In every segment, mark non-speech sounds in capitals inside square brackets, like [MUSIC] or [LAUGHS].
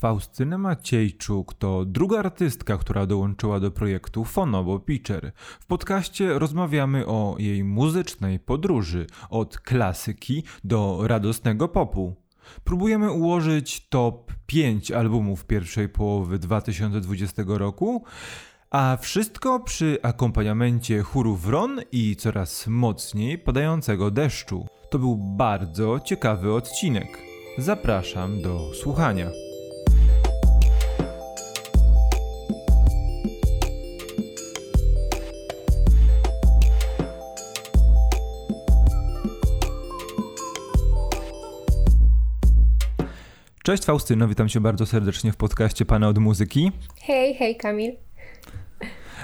Faustyna Maciejczuk to druga artystka, która dołączyła do projektu Fonobo Pitcher. W podcaście rozmawiamy o jej muzycznej podróży od klasyki do radosnego popu. Próbujemy ułożyć top 5 albumów pierwszej połowy 2020 roku, a wszystko przy akompaniamencie chóru wron i coraz mocniej padającego deszczu. To był bardzo ciekawy odcinek. Zapraszam do słuchania. Cześć Faustyno, witam cię bardzo serdecznie w podcaście Pana od Muzyki. Hej, hej Kamil.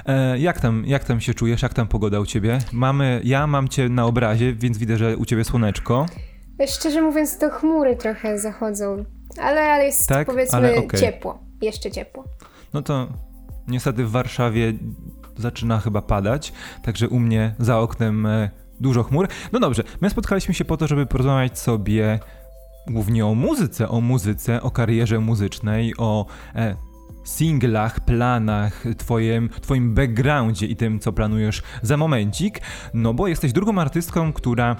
E, jak, tam, jak tam się czujesz? Jak tam pogoda u ciebie? Mamy, ja mam cię na obrazie, więc widzę, że u ciebie słoneczko. Szczerze mówiąc, to chmury trochę zachodzą, ale, ale jest tak? powiedzmy ale okay. ciepło, jeszcze ciepło. No to niestety w Warszawie zaczyna chyba padać, także u mnie za oknem e, dużo chmur. No dobrze, my spotkaliśmy się po to, żeby porozmawiać sobie głównie o muzyce, o muzyce, o karierze muzycznej, o e, singlach, planach, twoim, twoim backgroundzie i tym, co planujesz za momencik, no bo jesteś drugą artystką, która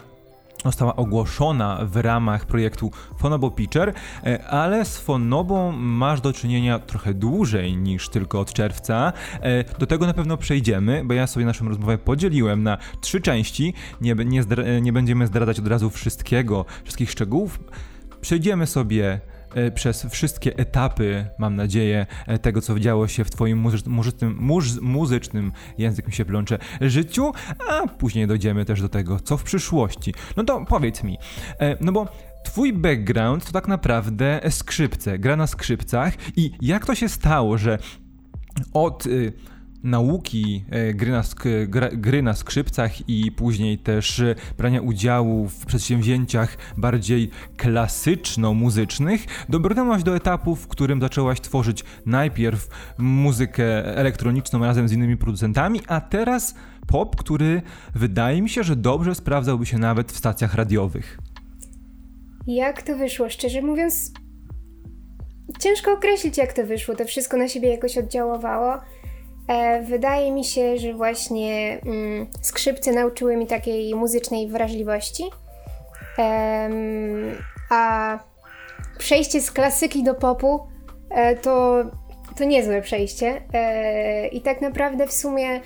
została ogłoszona w ramach projektu Fonobo Pitcher, e, ale z Fonobą masz do czynienia trochę dłużej niż tylko od czerwca. E, do tego na pewno przejdziemy, bo ja sobie naszą rozmowę podzieliłem na trzy części. Nie, nie, nie będziemy zdradzać od razu wszystkiego, wszystkich szczegółów. Przejdziemy sobie e, przez wszystkie etapy, mam nadzieję, e, tego, co działo się w Twoim muzycznym, muzycznym, język mi się plącze, życiu, a później dojdziemy też do tego, co w przyszłości. No to powiedz mi, e, no bo Twój background to tak naprawdę skrzypce, gra na skrzypcach i jak to się stało, że od... Nauki e, gry na, gry na skrzypcach i później też e, brania udziału w przedsięwzięciach bardziej klasyczno-muzycznych, dobrnęłaś do etapu, w którym zaczęłaś tworzyć najpierw muzykę elektroniczną razem z innymi producentami, a teraz pop, który wydaje mi się, że dobrze sprawdzałby się nawet w stacjach radiowych. Jak to wyszło? Szczerze mówiąc, ciężko określić, jak to wyszło. To wszystko na siebie jakoś oddziaływało. E, wydaje mi się, że właśnie mm, skrzypce nauczyły mi takiej muzycznej wrażliwości. a przejście z klasyki do popu e, to, to niezłe przejście. E, I tak naprawdę w sumie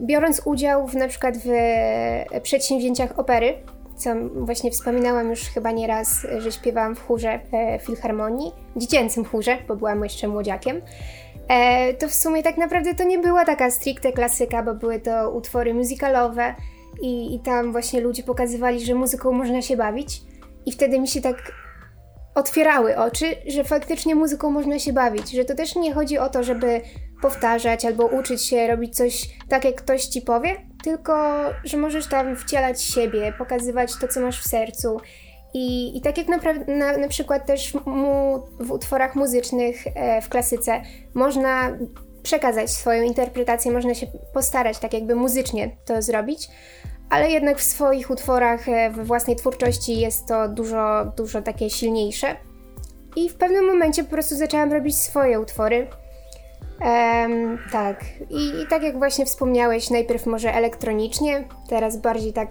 biorąc udział w, na przykład w przedsięwzięciach opery, co właśnie wspominałam już chyba nieraz, że śpiewałam w chórze Filharmonii, dziecięcym chórze, bo byłam jeszcze młodziakiem. E, to w sumie tak naprawdę to nie była taka stricte klasyka, bo były to utwory muzykalowe i, i tam właśnie ludzie pokazywali, że muzyką można się bawić. I wtedy mi się tak otwierały oczy, że faktycznie muzyką można się bawić, że to też nie chodzi o to, żeby powtarzać albo uczyć się robić coś tak, jak ktoś ci powie, tylko że możesz tam wcielać siebie, pokazywać to, co masz w sercu i, i tak jak na, na, na przykład też mu, w utworach muzycznych e, w klasyce można przekazać swoją interpretację, można się postarać tak jakby muzycznie to zrobić, ale jednak w swoich utworach, e, we własnej twórczości jest to dużo, dużo takie silniejsze. I w pewnym momencie po prostu zaczęłam robić swoje utwory. Um, tak, I, I tak jak właśnie wspomniałeś, najpierw może elektronicznie, teraz bardziej tak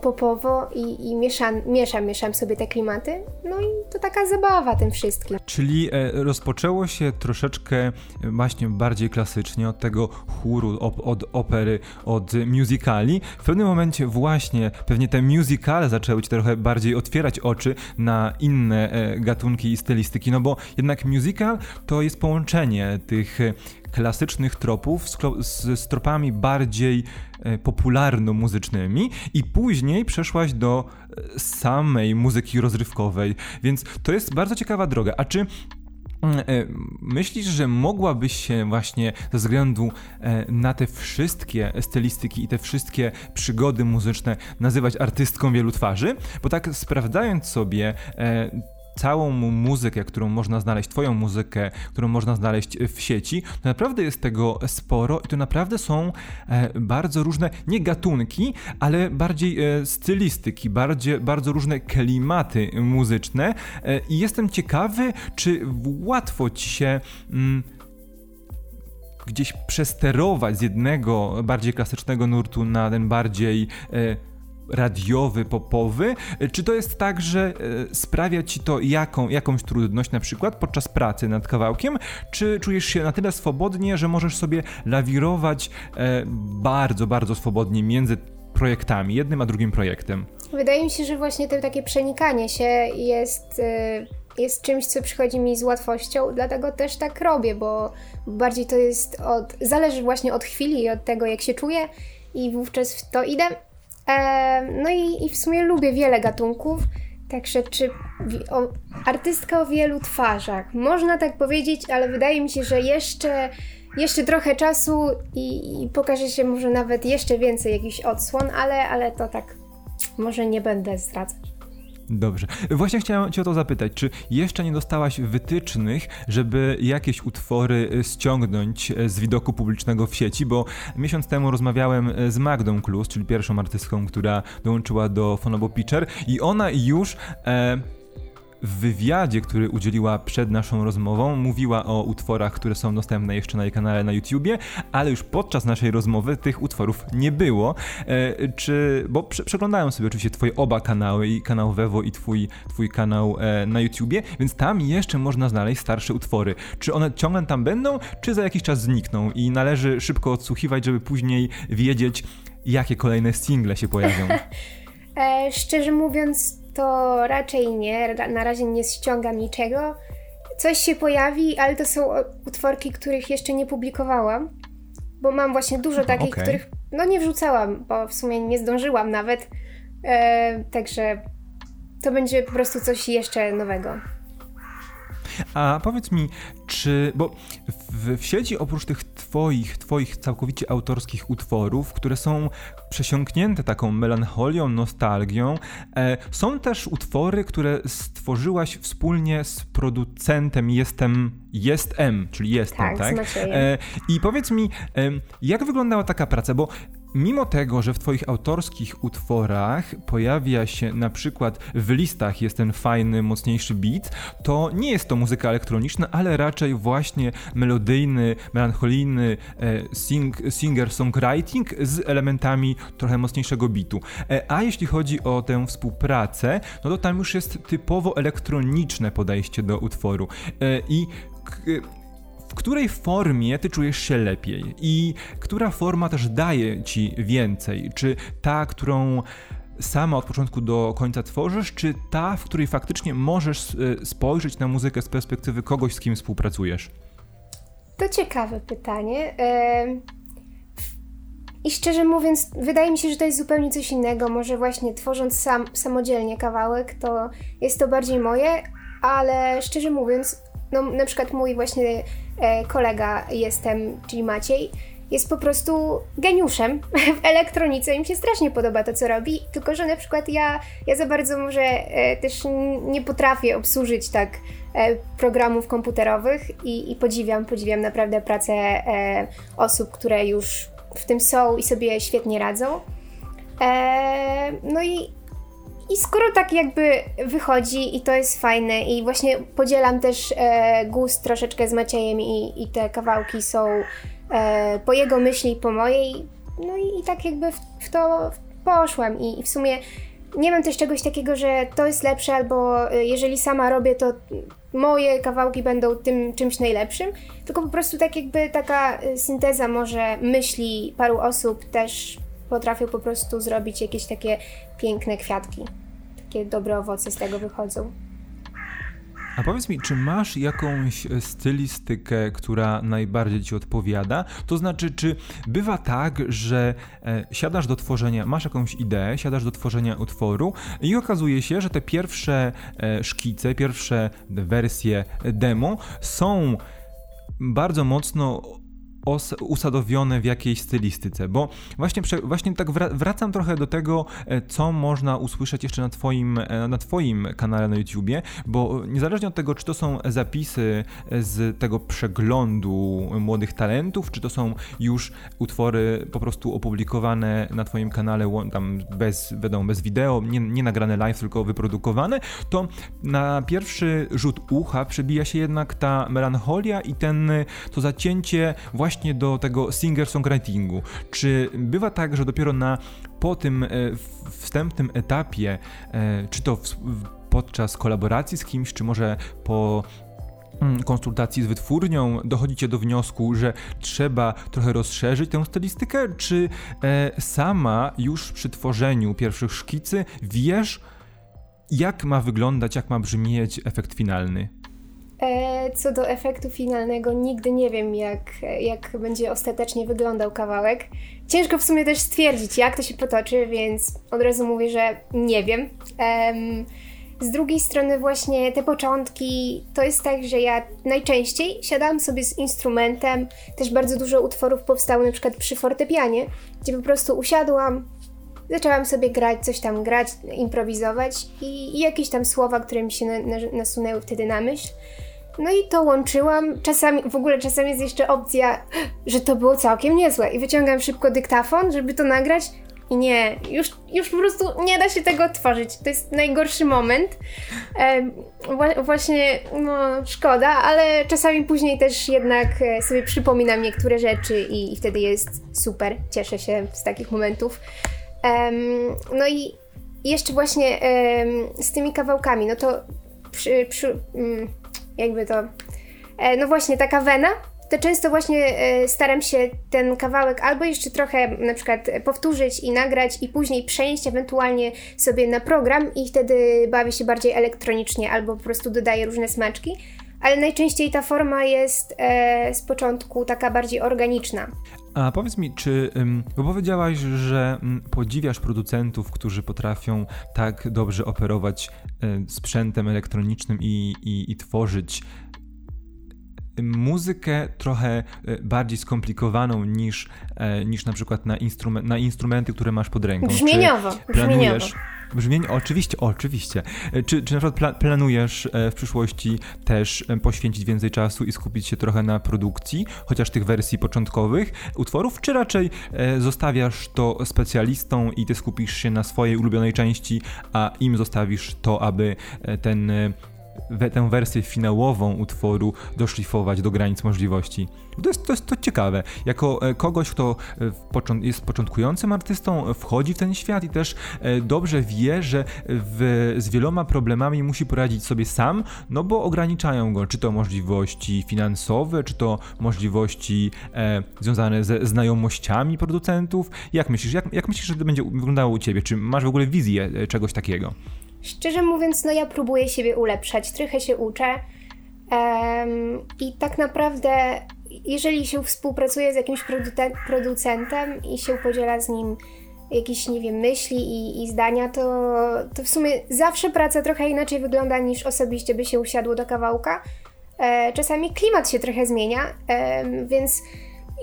popowo i, i mieszam, mieszam, mieszam sobie te klimaty. No i to taka zabawa tym wszystkim. Czyli e, rozpoczęło się troszeczkę e, właśnie bardziej klasycznie od tego chóru, op, od opery, od musicali. W pewnym momencie właśnie pewnie te musicale zaczęły ci trochę bardziej otwierać oczy na inne e, gatunki i stylistyki, no bo jednak musical to jest połączenie tych klasycznych tropów z, z, tropami bardziej e, popularno-muzycznymi i później przeszłaś do e, samej muzyki rozrywkowej, więc to jest bardzo ciekawa droga. A czy mm, e, Myślisz, że mogłabyś się właśnie ze względu na te wszystkie stylistyki i te wszystkie przygody muzyczne nazywać artystką wielu twarzy? Bo tak sprawdzając sobie całą muzykę, którą można znaleźć, twoją muzykę, którą można znaleźć w sieci, to naprawdę jest tego sporo i to naprawdę są e, bardzo różne, nie gatunki, ale bardziej e, stylistyki, bardziej, bardzo różne klimaty muzyczne e, i jestem ciekawy, czy łatwo ci się mm, gdzieś przesterować z jednego bardziej klasycznego nurtu na ten bardziej e, radiowy, popowy? Czy to jest tak, że e, sprawia ci to jaką, jakąś trudność na przykład podczas pracy nad kawałkiem? Czy czujesz się na tyle swobodnie, że możesz sobie lawirować e, bardzo, bardzo swobodnie między projektami, jednym a drugim projektem? Wydaje mi się, że właśnie to takie przenikanie się jest, e, jest czymś, co przychodzi mi z łatwością, dlatego też tak robię, bo bardziej to jest od. zależy właśnie od chwili i od tego, jak się czuję, i wówczas w to idę. No i, i w sumie lubię wiele gatunków. Także czy o, artystka o wielu twarzach? Można tak powiedzieć, ale wydaje mi się, że jeszcze, jeszcze trochę czasu i, i pokaże się może nawet jeszcze więcej jakichś odsłon, ale, ale to tak może nie będę zdradzać. Dobrze. Właśnie chciałem Cię o to zapytać, czy jeszcze nie dostałaś wytycznych, żeby jakieś utwory y, ściągnąć y, z widoku publicznego w sieci, bo miesiąc temu rozmawiałem y, z Magdą Klus, czyli pierwszą artystką, która dołączyła do Fonobo Pitcher i ona już... E, w wywiadzie, który udzieliła przed naszą rozmową, mówiła o utworach, które są dostępne jeszcze na jej kanale na YouTubie, ale już podczas naszej rozmowy tych utworów nie było. E, czy, bo prze, przeglądałem sobie oczywiście twoje oba kanały, i kanał Wewo i twój, twój kanał e, na YouTubie, więc tam jeszcze można znaleźć starsze utwory. Czy one ciągle tam będą, czy za jakiś czas znikną i należy szybko odsłuchiwać, żeby później wiedzieć, jakie kolejne single się pojawią? [LAUGHS] E, szczerze mówiąc, to raczej nie. Na razie nie ściągam niczego. Coś się pojawi, ale to są utworki, których jeszcze nie publikowałam. Bo mam właśnie dużo takich, okay. których no nie wrzucałam, bo w sumie nie zdążyłam nawet. E, także to będzie po prostu coś jeszcze nowego. A powiedz mi, czy, bo w, w sieci oprócz tych twoich, twoich całkowicie autorskich utworów, które są przesiąknięte taką melancholią, nostalgią, e, są też utwory, które stworzyłaś wspólnie z producentem Jestem, Jest M, czyli Jestem, tak? tak? E, I powiedz mi, e, jak wyglądała taka praca, bo Mimo tego, że w Twoich autorskich utworach pojawia się na przykład w listach jest ten fajny, mocniejszy beat, to nie jest to muzyka elektroniczna, ale raczej właśnie melodyjny, melancholijny e, sing, singer-songwriting z elementami trochę mocniejszego beatu. E, a jeśli chodzi o tę współpracę, no to tam już jest typowo elektroniczne podejście do utworu. E, I w której formie ty czujesz się lepiej i która forma też daje ci więcej? Czy ta, którą sama od początku do końca tworzysz, czy ta, w której faktycznie możesz e, spojrzeć na muzykę z perspektywy kogoś, z kim współpracujesz? To ciekawe pytanie. I szczerze mówiąc, wydaje mi się, że to jest zupełnie coś innego. Może właśnie tworząc sam, samodzielnie kawałek, to jest to bardziej moje, ale szczerze mówiąc, no na przykład mój właśnie kolega jestem, czyli Maciej, jest po prostu geniuszem [LAUGHS] w elektronice i mi się strasznie podoba to, co robi, tylko że na przykład ja, ja za bardzo może e, też nie potrafię obsłużyć tak e, programów komputerowych i, i podziwiam, podziwiam naprawdę pracę e, osób, które już w tym są i sobie świetnie radzą. E, no i i skoro tak jakby wychodzi i to jest fajne i właśnie podzielam też e, gust troszeczkę z Maciejem i, i te kawałki są e, po jego myśli po mojej, no i, i tak jakby w, w to poszłam I, i w sumie nie mam też czegoś takiego, że to jest lepsze, albo e, jeżeli sama robię, to moje kawałki będą tym czymś najlepszym, tylko po prostu tak jakby taka e, synteza może myśli paru osób też potrafią po prostu zrobić jakieś takie piękne kwiatki takie dobre owoce z tego wychodzą. A powiedz mi, czy masz jakąś stylistykę, która najbardziej ci odpowiada? To znaczy, czy bywa tak, że e, siadasz do tworzenia, masz jakąś ideę, siadasz do tworzenia utworu i okazuje się, że te pierwsze e, szkice, pierwsze wersje demo są bardzo mocno usadowione w jakiejś stylistyce, bo właśnie, właśnie tak wracam trochę do tego, e, co można usłyszeć jeszcze na twoim, e, na twoim kanale na YouTubie, bo niezależnie od tego, czy to są zapisy z tego przeglądu młodych talentów, czy to są już utwory po prostu opublikowane na twoim kanale, tam bez, wiadomo, bez wideo, nie, nie nagrane live, tylko wyprodukowane, to na pierwszy rzut ucha przebija się jednak ta melancholia i ten, to zacięcie właśnie do tego singer-songwritingu. Czy bywa tak, że dopiero na po tym e, wstępnym etapie, e, czy to w, podczas kolaboracji z kimś, czy może po mm, konsultacji z wytwórnią dochodzicie do wniosku, że trzeba trochę rozszerzyć tę stylistykę, czy e, sama już przy tworzeniu pierwszych szkicy wiesz, jak ma wyglądać, jak ma brzmieć efekt finalny? E, co do efektu finalnego, nigdy nie wiem, jak, jak będzie ostatecznie wyglądał kawałek. Ciężko w sumie też stwierdzić, jak to się potoczy, więc od razu mówię, że nie wiem. z drugiej strony, właśnie te początki to jest tak, że ja najczęściej siadałam sobie z instrumentem. Też bardzo dużo utworów powstało na przykład przy fortepianie, gdzie po prostu usiadłam, zaczęłam sobie grać, coś tam grać, improwizować i, i jakieś tam słowa, które mi się na, na, nasunęły wtedy na myśl. No i to łączyłam. Czasami, w ogóle czasami jest jeszcze opcja, że to było całkiem niezłe. I wyciągam szybko dyktafon, żeby to nagrać. I nie, już, już po prostu nie da się tego otworzyć. To jest najgorszy moment. E, właśnie, no szkoda, ale czasami później też jednak e, sobie przypominam niektóre rzeczy i, i wtedy jest super. Cieszę się z takich momentów. no i jeszcze właśnie z tymi kawałkami, no to przy, przy mm, jakby to. E, no właśnie, taka wena, to często właśnie e, staram się ten kawałek albo jeszcze trochę na przykład powtórzyć i nagrać i później przenieść ewentualnie sobie na program i wtedy bawię się bardziej elektronicznie albo po prostu dodaję różne smaczki. Ale najczęściej ta forma jest e, z początku taka bardziej organiczna. A powiedz mi, czy, bo powiedziałaś, że podziwiasz producentów, którzy potrafią tak dobrze operować sprzętem elektronicznym i, i, i tworzyć muzykę trochę e, bardziej skomplikowaną niż, e, niż na przykład na, na instrumenty, które masz pod ręką. Brzmieniowo. Planujesz, Brzmienie, oczywiście, oczywiście. E, czy, czy na przykład planujesz w przyszłości też poświęcić więcej czasu i skupić się trochę na produkcji, chociaż tych wersji początkowych utworów, czy raczej zostawiasz to specjalistom i ty skupisz się na swojej ulubionej części, a im zostawisz to, aby ten tę wersję finałową utworu doszlifować do granic możliwości. To jest, to jest to ciekawe. Jako e, kogoś, kto e, jest początkującym artystą, wchodzi w ten świat i też e, dobrze wie, że w, z wieloma problemami musi poradzić sobie sam, no bo ograniczają go, czy to możliwości finansowe, czy to możliwości e, związane ze znajomościami producentów. Jak myślisz, jak, jak myślisz, że to będzie wyglądało u ciebie? Czy masz w ogóle wizję czegoś takiego? Szczerze mówiąc, no ja próbuję siebie ulepszać, trochę się uczę. Um, I tak naprawdę, jeżeli się współpracuje z jakimś producentem i się podziela z nim jakieś, nie wiem, myśli i, i zdania, to, to w sumie zawsze praca trochę inaczej wygląda niż osobiście by się usiadło do kawałka. E, czasami klimat się trochę zmienia, e, więc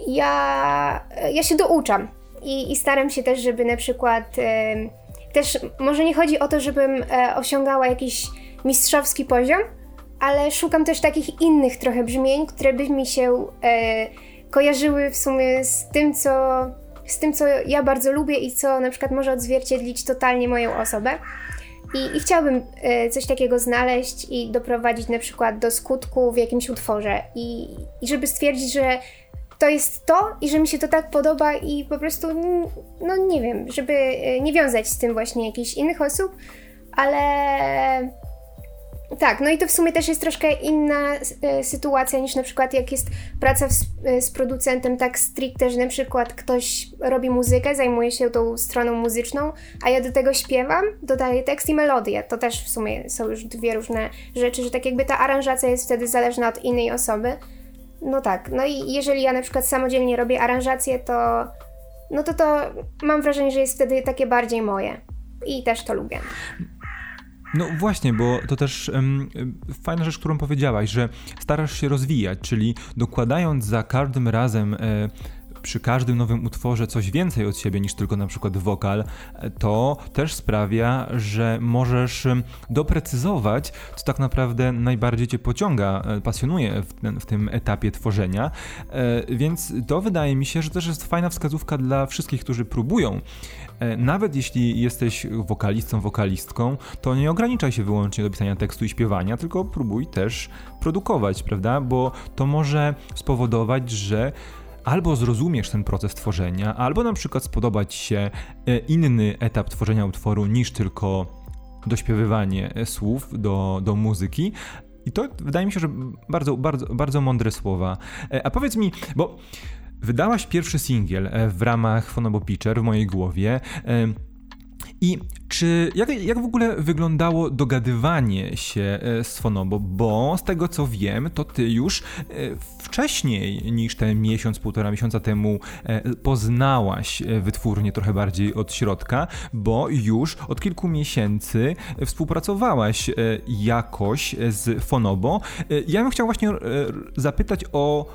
ja, ja się douczam i, i staram się też, żeby na przykład. E, też może nie chodzi o to, żebym e, osiągała jakiś mistrzowski poziom, ale szukam też takich innych trochę brzmień, które by mi się e, kojarzyły w sumie z tym, co, z tym, co ja bardzo lubię i co na przykład może odzwierciedlić totalnie moją osobę. I, i chciałabym e, coś takiego znaleźć i doprowadzić na przykład do skutku w jakimś utworze. I, i żeby stwierdzić, że to jest to i że mi się to tak podoba i po prostu, no nie wiem, żeby e, nie wiązać z tym właśnie jakichś innych osób, ale tak, no i to w sumie też jest troszkę inna e, sytuacja niż na przykład jak jest praca e, z producentem tak stricte, że na przykład ktoś robi muzykę, zajmuje się tą stroną muzyczną, a ja do tego śpiewam, dodaję tekst i melodię. To też w sumie są już dwie różne rzeczy, że tak jakby ta aranżacja jest wtedy zależna od innej osoby. No tak, no i jeżeli ja na przykład samodzielnie robię aranżację, to no to to mam wrażenie, że jest wtedy takie bardziej moje. I też to lubię. No właśnie, bo to też um, fajna rzecz, którą powiedziałaś, że starasz się rozwijać, czyli dokładając za każdym razem e, przy każdym nowym utworze coś więcej od siebie niż tylko na przykład wokal, to też sprawia, że możesz doprecyzować, co tak naprawdę najbardziej cię pociąga, e, pasjonuje w, w tym etapie tworzenia. E, więc to wydaje mi się, że też jest fajna wskazówka dla wszystkich, którzy próbują. E, nawet jeśli jesteś wokalistą, wokalistką, to nie ograniczaj się wyłącznie do pisania tekstu i śpiewania, tylko próbuj też produkować, prawda? Bo to może spowodować, że albo zrozumiesz ten proces tworzenia, albo na przykład spodobać się e, inny etap tworzenia utworu niż tylko dośpiewywanie e, słów do, do muzyki. I to wydaje mi się, że bardzo, bardzo, bardzo mądre słowa. E, a powiedz mi, bo wydałaś pierwszy singiel w ramach Phonobo Pitcher w mojej głowie. I czy jak, jak w ogóle wyglądało dogadywanie się e, z Fonobo? Bo z tego co wiem, to ty już e, wcześniej niż ten miesiąc, półtora miesiąca temu e, poznałaś wytwórnię trochę bardziej od środka, bo już od kilku miesięcy współpracowałaś jakoś z Fonobo. Ja bym chciał właśnie zapytać o,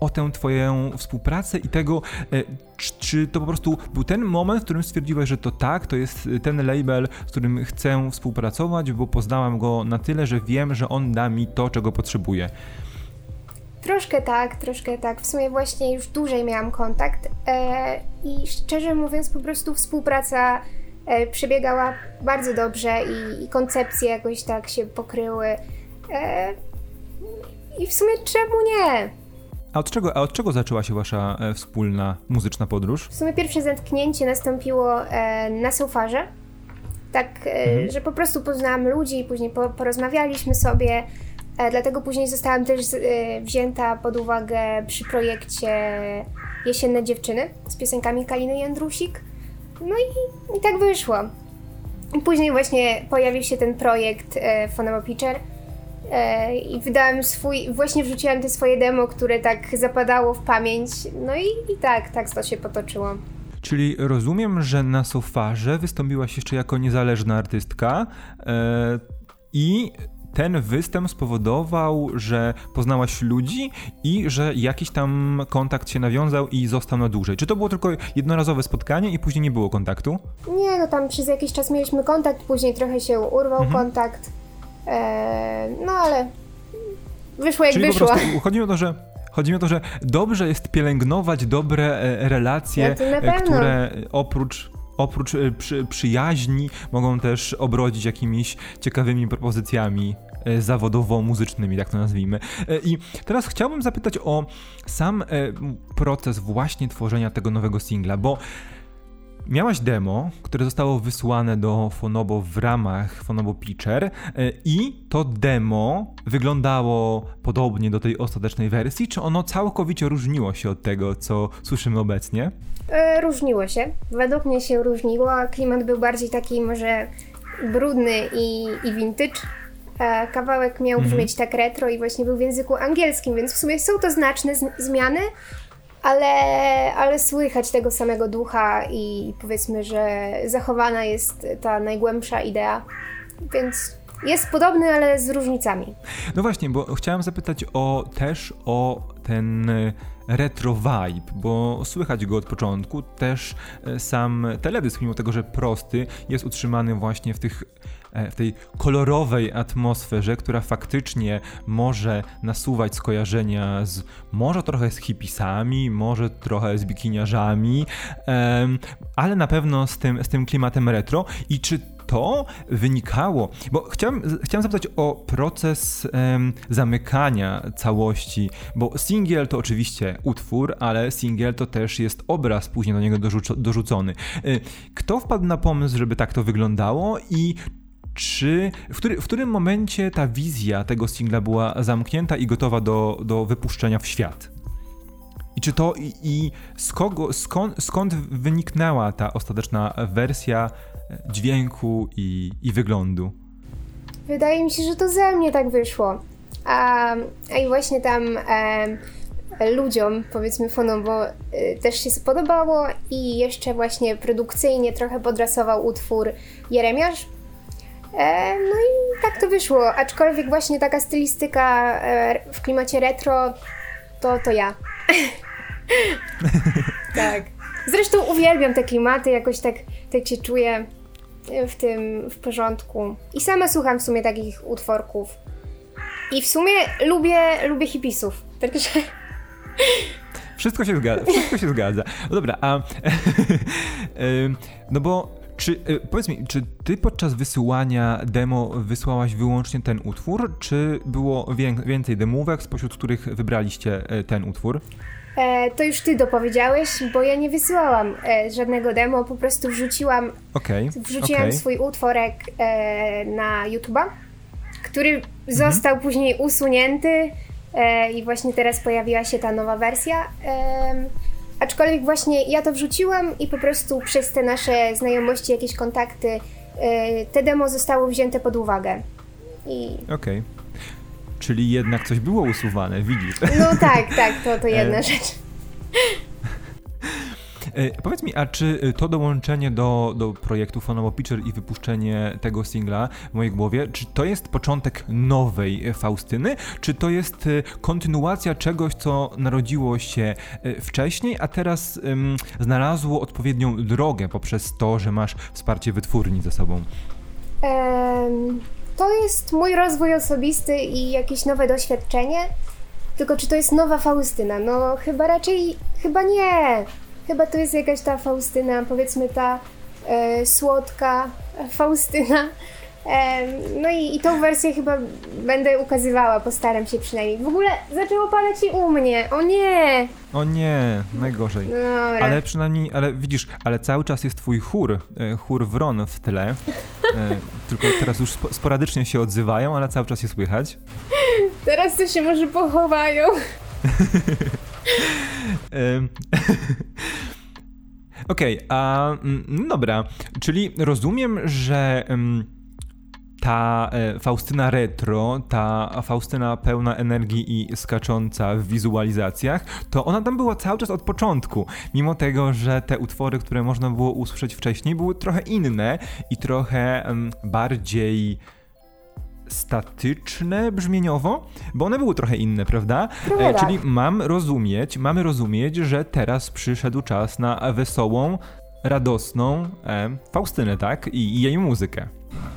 o tę Twoją współpracę i tego, e, czy, to po prostu był ten moment, w którym stwierdziłeś, że to tak, to jest ten label, z którym chcę współpracować, bo poznałam go na tyle, że wiem, że on da mi to, czego potrzebuję. Troszkę tak, troszkę tak. W sumie właśnie już dłużej miałam kontakt e, i szczerze mówiąc, po prostu współpraca e, przebiegała bardzo dobrze i, i, koncepcje jakoś tak się pokryły. E, I w sumie czemu nie? A od czego, a od czego zaczęła się wasza e, wspólna muzyczna podróż? W sumie pierwsze zetknięcie nastąpiło e, na sofarze. Tak, e, mhm. że po prostu poznałam ludzi, później po, porozmawialiśmy sobie. E, dlatego później zostałam też e, wzięta pod uwagę przy projekcie Jesienne Dziewczyny z piosenkami Kaliny Jędrusik. No i, i tak wyszło. Później właśnie pojawił się ten projekt e, Pitcher E, I wydałem swój, właśnie wrzuciłam te swoje demo, które tak zapadało w pamięć. No i, i tak, tak to się potoczyło. Czyli rozumiem, że na Sofarze wystąpiłaś jeszcze jako niezależna artystka e, i ten występ spowodował, że poznałaś ludzi i że jakiś tam kontakt się nawiązał i został na dłużej. Czy to było tylko jednorazowe spotkanie i później nie było kontaktu? Nie, no tam przez jakiś czas mieliśmy kontakt, później trochę się urwał mhm. kontakt. Eee, no ale wyszło jak Czyli wyszło. Po prostu chodzi o to, że Chodzi mi o to, że dobrze jest pielęgnować dobre e, relacje, no które oprócz oprócz e, przy, przyjaźni mogą też obrodzić jakimiś ciekawymi propozycjami e, zawodowo-muzycznymi, tak to nazwijmy. I teraz chciałbym zapytać o sam proces właśnie tworzenia tego nowego singla, bo Miałaś demo, które zostało wysłane do Fonobo w ramach Fonobo Pitcher e, i to demo wyglądało podobnie do tej ostatecznej wersji, czy ono całkowicie różniło się od tego, co słyszymy obecnie? E, różniło się. Według mnie się różniło. Klimat był bardziej taki może brudny i, i vintage. E, kawałek miał mhm. brzmieć tak retro i właśnie był w języku angielskim, więc w sumie są to znaczne zmiany, ale, ale słychać tego samego ducha i powiedzmy, że zachowana jest ta najgłębsza idea, więc jest podobny, ale z różnicami. No właśnie, bo chciałem zapytać o też o ten retro vibe, bo słychać go od początku. Też e, sam teledysk, mimo tego, że prosty, jest utrzymany właśnie w tych E, w tej kolorowej atmosferze, która faktycznie może nasuwać skojarzenia z może trochę z hipisami, może trochę z bikiniarzami, ale na pewno z tym, z tym klimatem retro. I czy to wynikało, bo chciałem, chciałem zapytać o proces zamykania całości, bo singiel to oczywiście utwór, ale singiel to też jest obraz później do niego dorzucony. E, kto wpadł na pomysł, żeby tak to wyglądało i czy w, który, w którym momencie ta wizja tego singla była zamknięta i gotowa do, do wypuszczenia w świat? I czy to i, i kogo, skąd, skąd wyniknęła ta ostateczna wersja dźwięku i, i wyglądu? Wydaje mi się, że to ze mnie tak wyszło. A, a i właśnie tam e, ludziom, powiedzmy fonom, bo e, też się spodobało i jeszcze właśnie produkcyjnie trochę podrasował utwór Jeremiasz, E, no i tak to wyszło, aczkolwiek właśnie taka stylistyka e, w klimacie retro to, to ja. [LAUGHS] tak. Zresztą uwielbiam te klimaty, jakoś tak, tak się czuję w tym w porządku. I sama słucham w sumie takich utworków. I w sumie lubię, lubię hipisów. Także. Wszystko się zgadza, wszystko się zgadza. No dobra, a [LAUGHS] no bo czy, y, powiedz mi, czy ty podczas wysyłania demo wysłałaś wyłącznie ten utwór, czy było więcej demówek, spośród których wybraliście e, ten utwór? E, to już ty dopowiedziałeś, bo ja nie wysyłałam e, żadnego demo, po prostu wrzuciłam, okay, wrzuciłam okay. swój utworek e, na YouTube'a, który mhm. został później usunięty e, i właśnie teraz pojawiła się ta nowa wersja. Aczkolwiek właśnie ja to wrzuciłam i po prostu przez te nasze znajomości, jakieś kontakty, e, te demo zostało wzięte pod uwagę. I... Okej. Okay. Czyli jednak coś było usuwane, widzisz? No tak, tak, to, to jedna e... rzecz. E, powiedz mi, a czy to dołączenie do, do projektu Phonomo Pitcher i wypuszczenie tego singla w mojej głowie, czy to jest początek nowej Faustyny, czy to jest e, kontynuacja czegoś, co narodziło się e, wcześniej, a teraz um, znalazło odpowiednią drogę poprzez to, że masz wsparcie wytwórni ze sobą? Um, to jest mój rozwój osobisty i jakieś nowe doświadczenie. Tylko czy to jest nowa Faustyna? No chyba raczej, chyba nie. Chyba to jest jakaś ta Faustyna, powiedzmy ta e, słodka Faustyna. E, no i, i tą wersję chyba będę ukazywała, postaram się przynajmniej. W ogóle zaczęło padać i u mnie, o nie! O nie, najgorzej. Dobra. Ale przynajmniej, ale widzisz, ale cały czas jest twój chór, e, chór wron w tle. E, tylko teraz już sporadycznie się odzywają, ale cały czas je słychać. Teraz to się może pochowają. [LAUGHS] [LAUGHS] Okej, okay, a mm, dobra, czyli rozumiem, że ta e, Faustyna retro, ta Faustyna pełna energii i skacząca w wizualizacjach, to ona tam była cały czas od początku. Mimo tego, że te utwory, które można było usłyszeć wcześniej, były trochę inne i trochę bardziej statyczne brzmieniowo, bo one były trochę inne, prawda? E, tak. czyli mam rozumieć, mamy rozumieć, że teraz przyszedł czas na wesołą, radosną e, Faustynę, tak? I, I, jej muzykę.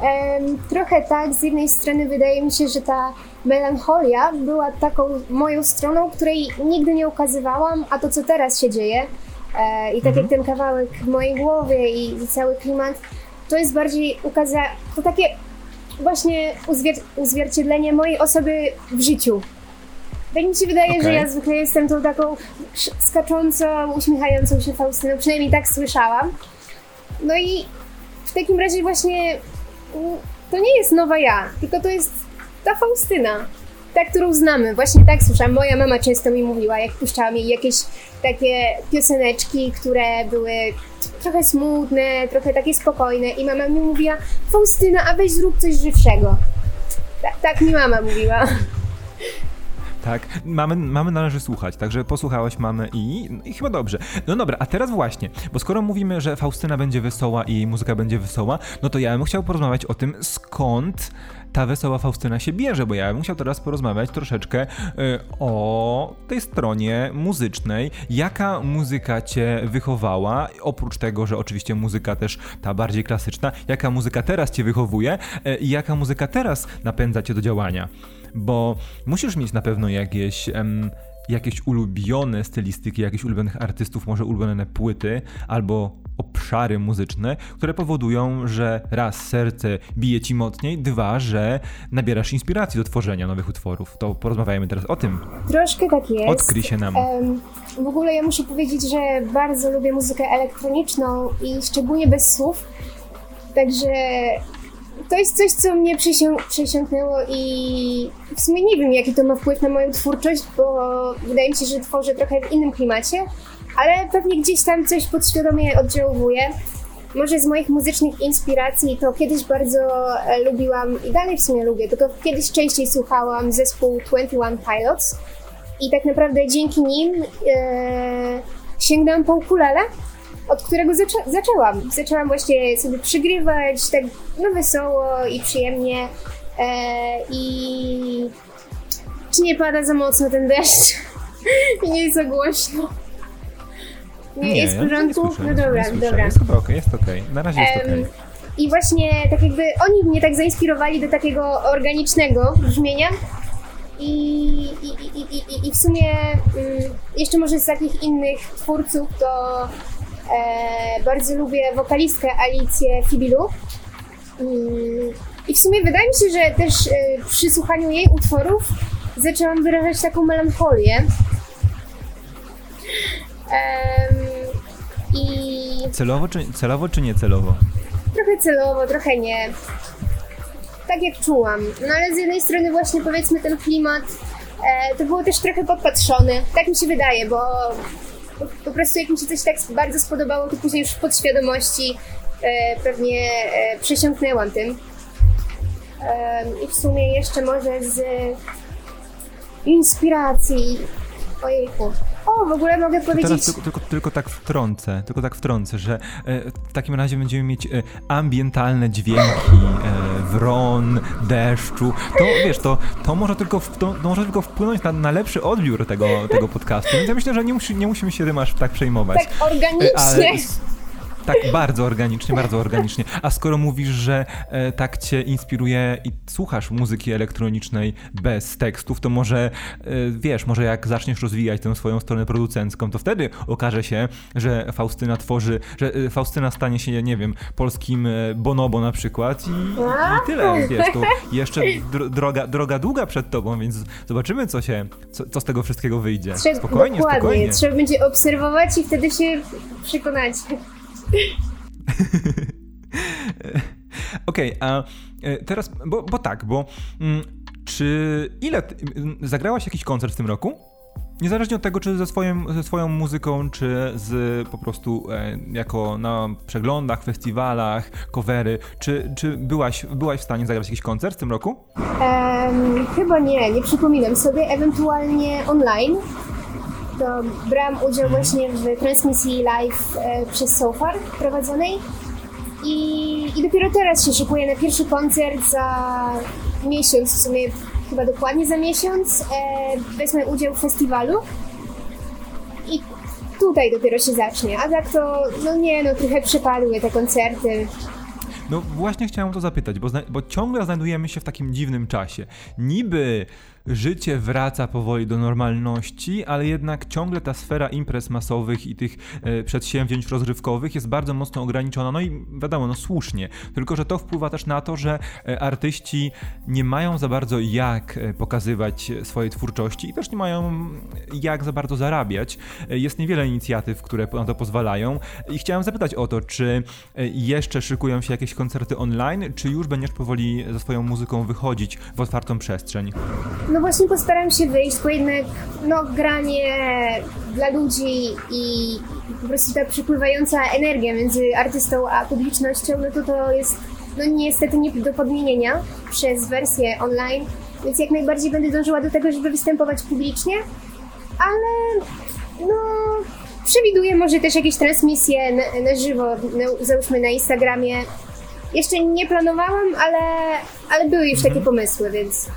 Um, trochę tak. Z jednej strony wydaje mi się, że ta melancholia była taką moją stroną, której nigdy nie ukazywałam, a to, co teraz się dzieje e, i tak jak mhm. ten kawałek w mojej głowie i cały klimat, to jest bardziej ukaza... to takie właśnie uzwier- uzwierciedlenie mojej osoby w życiu. Tak mi się wydaje, okay. że ja zwykle jestem tą taką skaczącą, uśmiechającą się Faustyną, przynajmniej tak słyszałam. No i w takim razie właśnie mm, to nie jest nowa ja, tylko to jest ta Faustyna, ta, którą znamy. Właśnie tak słyszałam. Moja mama często mi mówiła, jak puszczała mi jakieś takie pioseneczki, które były trochę smutne, trochę takie spokojne i mama mi mówiła Faustyna, a weź zrób coś żywszego. Tak, tak mi mama mówiła. Tak, mamy, mamy należy słuchać, także posłuchałaś mamy i, i chyba dobrze. No dobra, a teraz właśnie, bo skoro mówimy, że Faustyna będzie wesoła i jej muzyka będzie wesoła, no to ja bym chciał porozmawiać o tym, skąd ta wesoła Faustyna się bierze, bo ja bym chciał teraz porozmawiać troszeczkę y, o tej stronie muzycznej. Jaka muzyka cię wychowała? Oprócz tego, że oczywiście muzyka też ta bardziej klasyczna, jaka muzyka teraz cię wychowuje y, i jaka muzyka teraz napędza cię do działania? Bo musisz mieć na pewno jakieś jakieś ulubione stylistyki, jakieś ulubionych artystów, może ulubione płyty albo obszary muzyczne, które powodują, że raz serce bije ci mocniej, dwa, że nabierasz inspiracji do tworzenia nowych utworów. To porozmawiajmy teraz o tym. Troszkę tak jest. Odkryj się nam. W ogóle ja muszę powiedzieć, że bardzo lubię muzykę elektroniczną i szczególnie bez słów. Także to jest coś, co mnie przysią przesiąknęło i w sumie nie wiem, jaki to ma wpływ na moją twórczość, bo wydaje mi się, że tworzę trochę w innym klimacie, ale pewnie gdzieś tam coś podświadomie oddziałuje. Może z moich muzycznych inspiracji to kiedyś bardzo e, lubiłam i dalej w sumie lubię, tylko kiedyś częściej słuchałam zespół 21 Pilots i tak naprawdę dzięki nim e, sięgnęłam po ukulele od którego zaczę zaczęłam. Zaczęłam właśnie sobie przygrywać, tak no wesoło i przyjemnie. E, I czy nie pada za mocno ten deszcz? [LAUGHS] I nie jest za głośno. Nie, jest w ja porządku? nie słyszę, no dobra, nie dobra. Jest chyba okej, jest okej. Na razie jest okej. I właśnie tak jakby oni mnie tak zainspirowali do takiego organicznego brzmienia. I, i, i, i, i, w sumie mm, jeszcze może z takich innych twórców to bardzo lubię wokalistkę Alicję Fibilu. Mm, I w sumie wydaje mi się, że też e, przy słuchaniu jej utworów zaczęłam wyrażać taką melancholię. I Celowo czy, celowo czy niecelowo? Trochę celowo, trochę nie. Tak jak czułam. No ale z jednej strony właśnie powiedzmy ten klimat e, to było też trochę podpatrzony. Tak mi się wydaje, bo po, prostu jak mi się coś tak bardzo spodobało, to później już w podświadomości e, pewnie e, przesiąknęłam tym. E, I w sumie jeszcze może z inspiracji. Ojejku. O, w ogóle mogę powiedzieć... Teraz tylko, tylko, tylko tak wtrącę, tylko tak wtrącę, że e, w takim razie będziemy mieć e, ambientalne dźwięki e, wron, deszczu. To wiesz, to, to, może, tylko w, to, to może tylko wpłynąć na, na lepszy odbiór tego, tego podcastu. Więc ja myślę, że nie, musi, nie musimy się tym aż tak przejmować. Tak E, organicznie. s- tak, bardzo organicznie, bardzo organicznie. A skoro mówisz, że e, tak cię inspiruje i słuchasz muzyki elektronicznej bez tekstów, to może e, wiesz, może jak zaczniesz rozwijać tę swoją stronę producencką, to wtedy okaże się, że Faustyna tworzy, że e, Faustyna stanie się, nie wiem, polskim e, bonobo na przykład i, i tyle, wiesz, to jeszcze dro, droga, droga długa przed tobą, więc zobaczymy, co się, co, co z tego wszystkiego wyjdzie. Spokojnie, dokładnie. spokojnie. Trzeba będzie obserwować i wtedy się przekonacie. [LAUGHS] Okej, a e, teraz, bo, bo tak, bo mm, czy ile ty, m, zagrałaś jakiś koncert w tym roku? Niezależnie od tego, czy ze, swoim, ze swoją muzyką, czy z po prostu e, jako na przeglądach, festiwalach, covery, czy, czy byłaś, byłaś w stanie zagrać jakiś koncert w tym roku? Em, chyba nie, nie przypominam sobie, ewentualnie online. To brałam udział właśnie w transmisji live e, przez Sofar prowadzonej i, i dopiero teraz się szykuję na pierwszy koncert za miesiąc, w sumie chyba dokładnie za miesiąc. E, wezmę udział w festiwalu i tutaj dopiero się zacznie, a tak to, no nie, no trochę przepadły te koncerty. No właśnie chciałem to zapytać, bo, bo ciągle znajdujemy się w takim dziwnym czasie. Niby życie wraca powoli do normalności, ale jednak ciągle ta sfera imprez masowych i tych e, przedsięwzięć rozrywkowych jest bardzo mocno ograniczona. No i wiadomo, no słusznie. Tylko, że to wpływa też na to, że e, artyści nie mają za bardzo jak e, pokazywać swojej twórczości i też nie mają jak za bardzo zarabiać. Jest niewiele inicjatyw, które na to pozwalają. I chciałem zapytać o to, czy jeszcze szykują się jakieś koncerty online, czy już będziesz powoli ze swoją muzyką wychodzić w otwartą przestrzeń? No właśnie postaram się wyjść, bo jednak no, granie dla ludzi i po prostu ta przepływająca energia między artystą a publicznością, no to to jest no niestety nie do podmienienia przez wersję online, więc jak najbardziej będę dążyła do tego, żeby występować publicznie, ale no przewiduję może też jakieś transmisje na, na żywo, na, załóżmy na Instagramie. Jeszcze nie planowałam, ale, ale były już takie pomysły, więc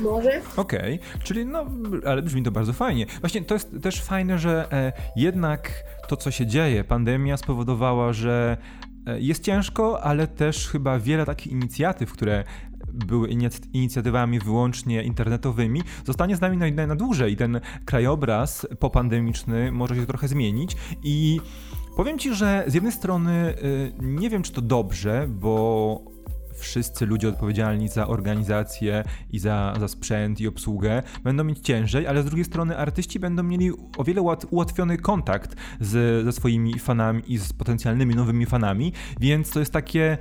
może. Okej, czyli no, ale brzmi to bardzo fajnie. Właśnie to jest też fajne, że e, jednak to, co się dzieje, pandemia spowodowała, że e, jest ciężko, ale też chyba wiele takich inicjatyw, które były inic- inicjatywami wyłącznie internetowymi, zostanie z nami na, na, dłużej. Ten krajobraz popandemiczny może się trochę zmienić i powiem Ci, że z jednej strony y, nie wiem, czy to dobrze, bo wszyscy ludzie odpowiedzialni za organizację i za, za sprzęt i obsługę będą mieć ciężej, ale z drugiej strony artyści będą mieli o wiele łat, ułatwiony kontakt z, ze swoimi fanami i z potencjalnymi nowymi fanami, więc to jest takie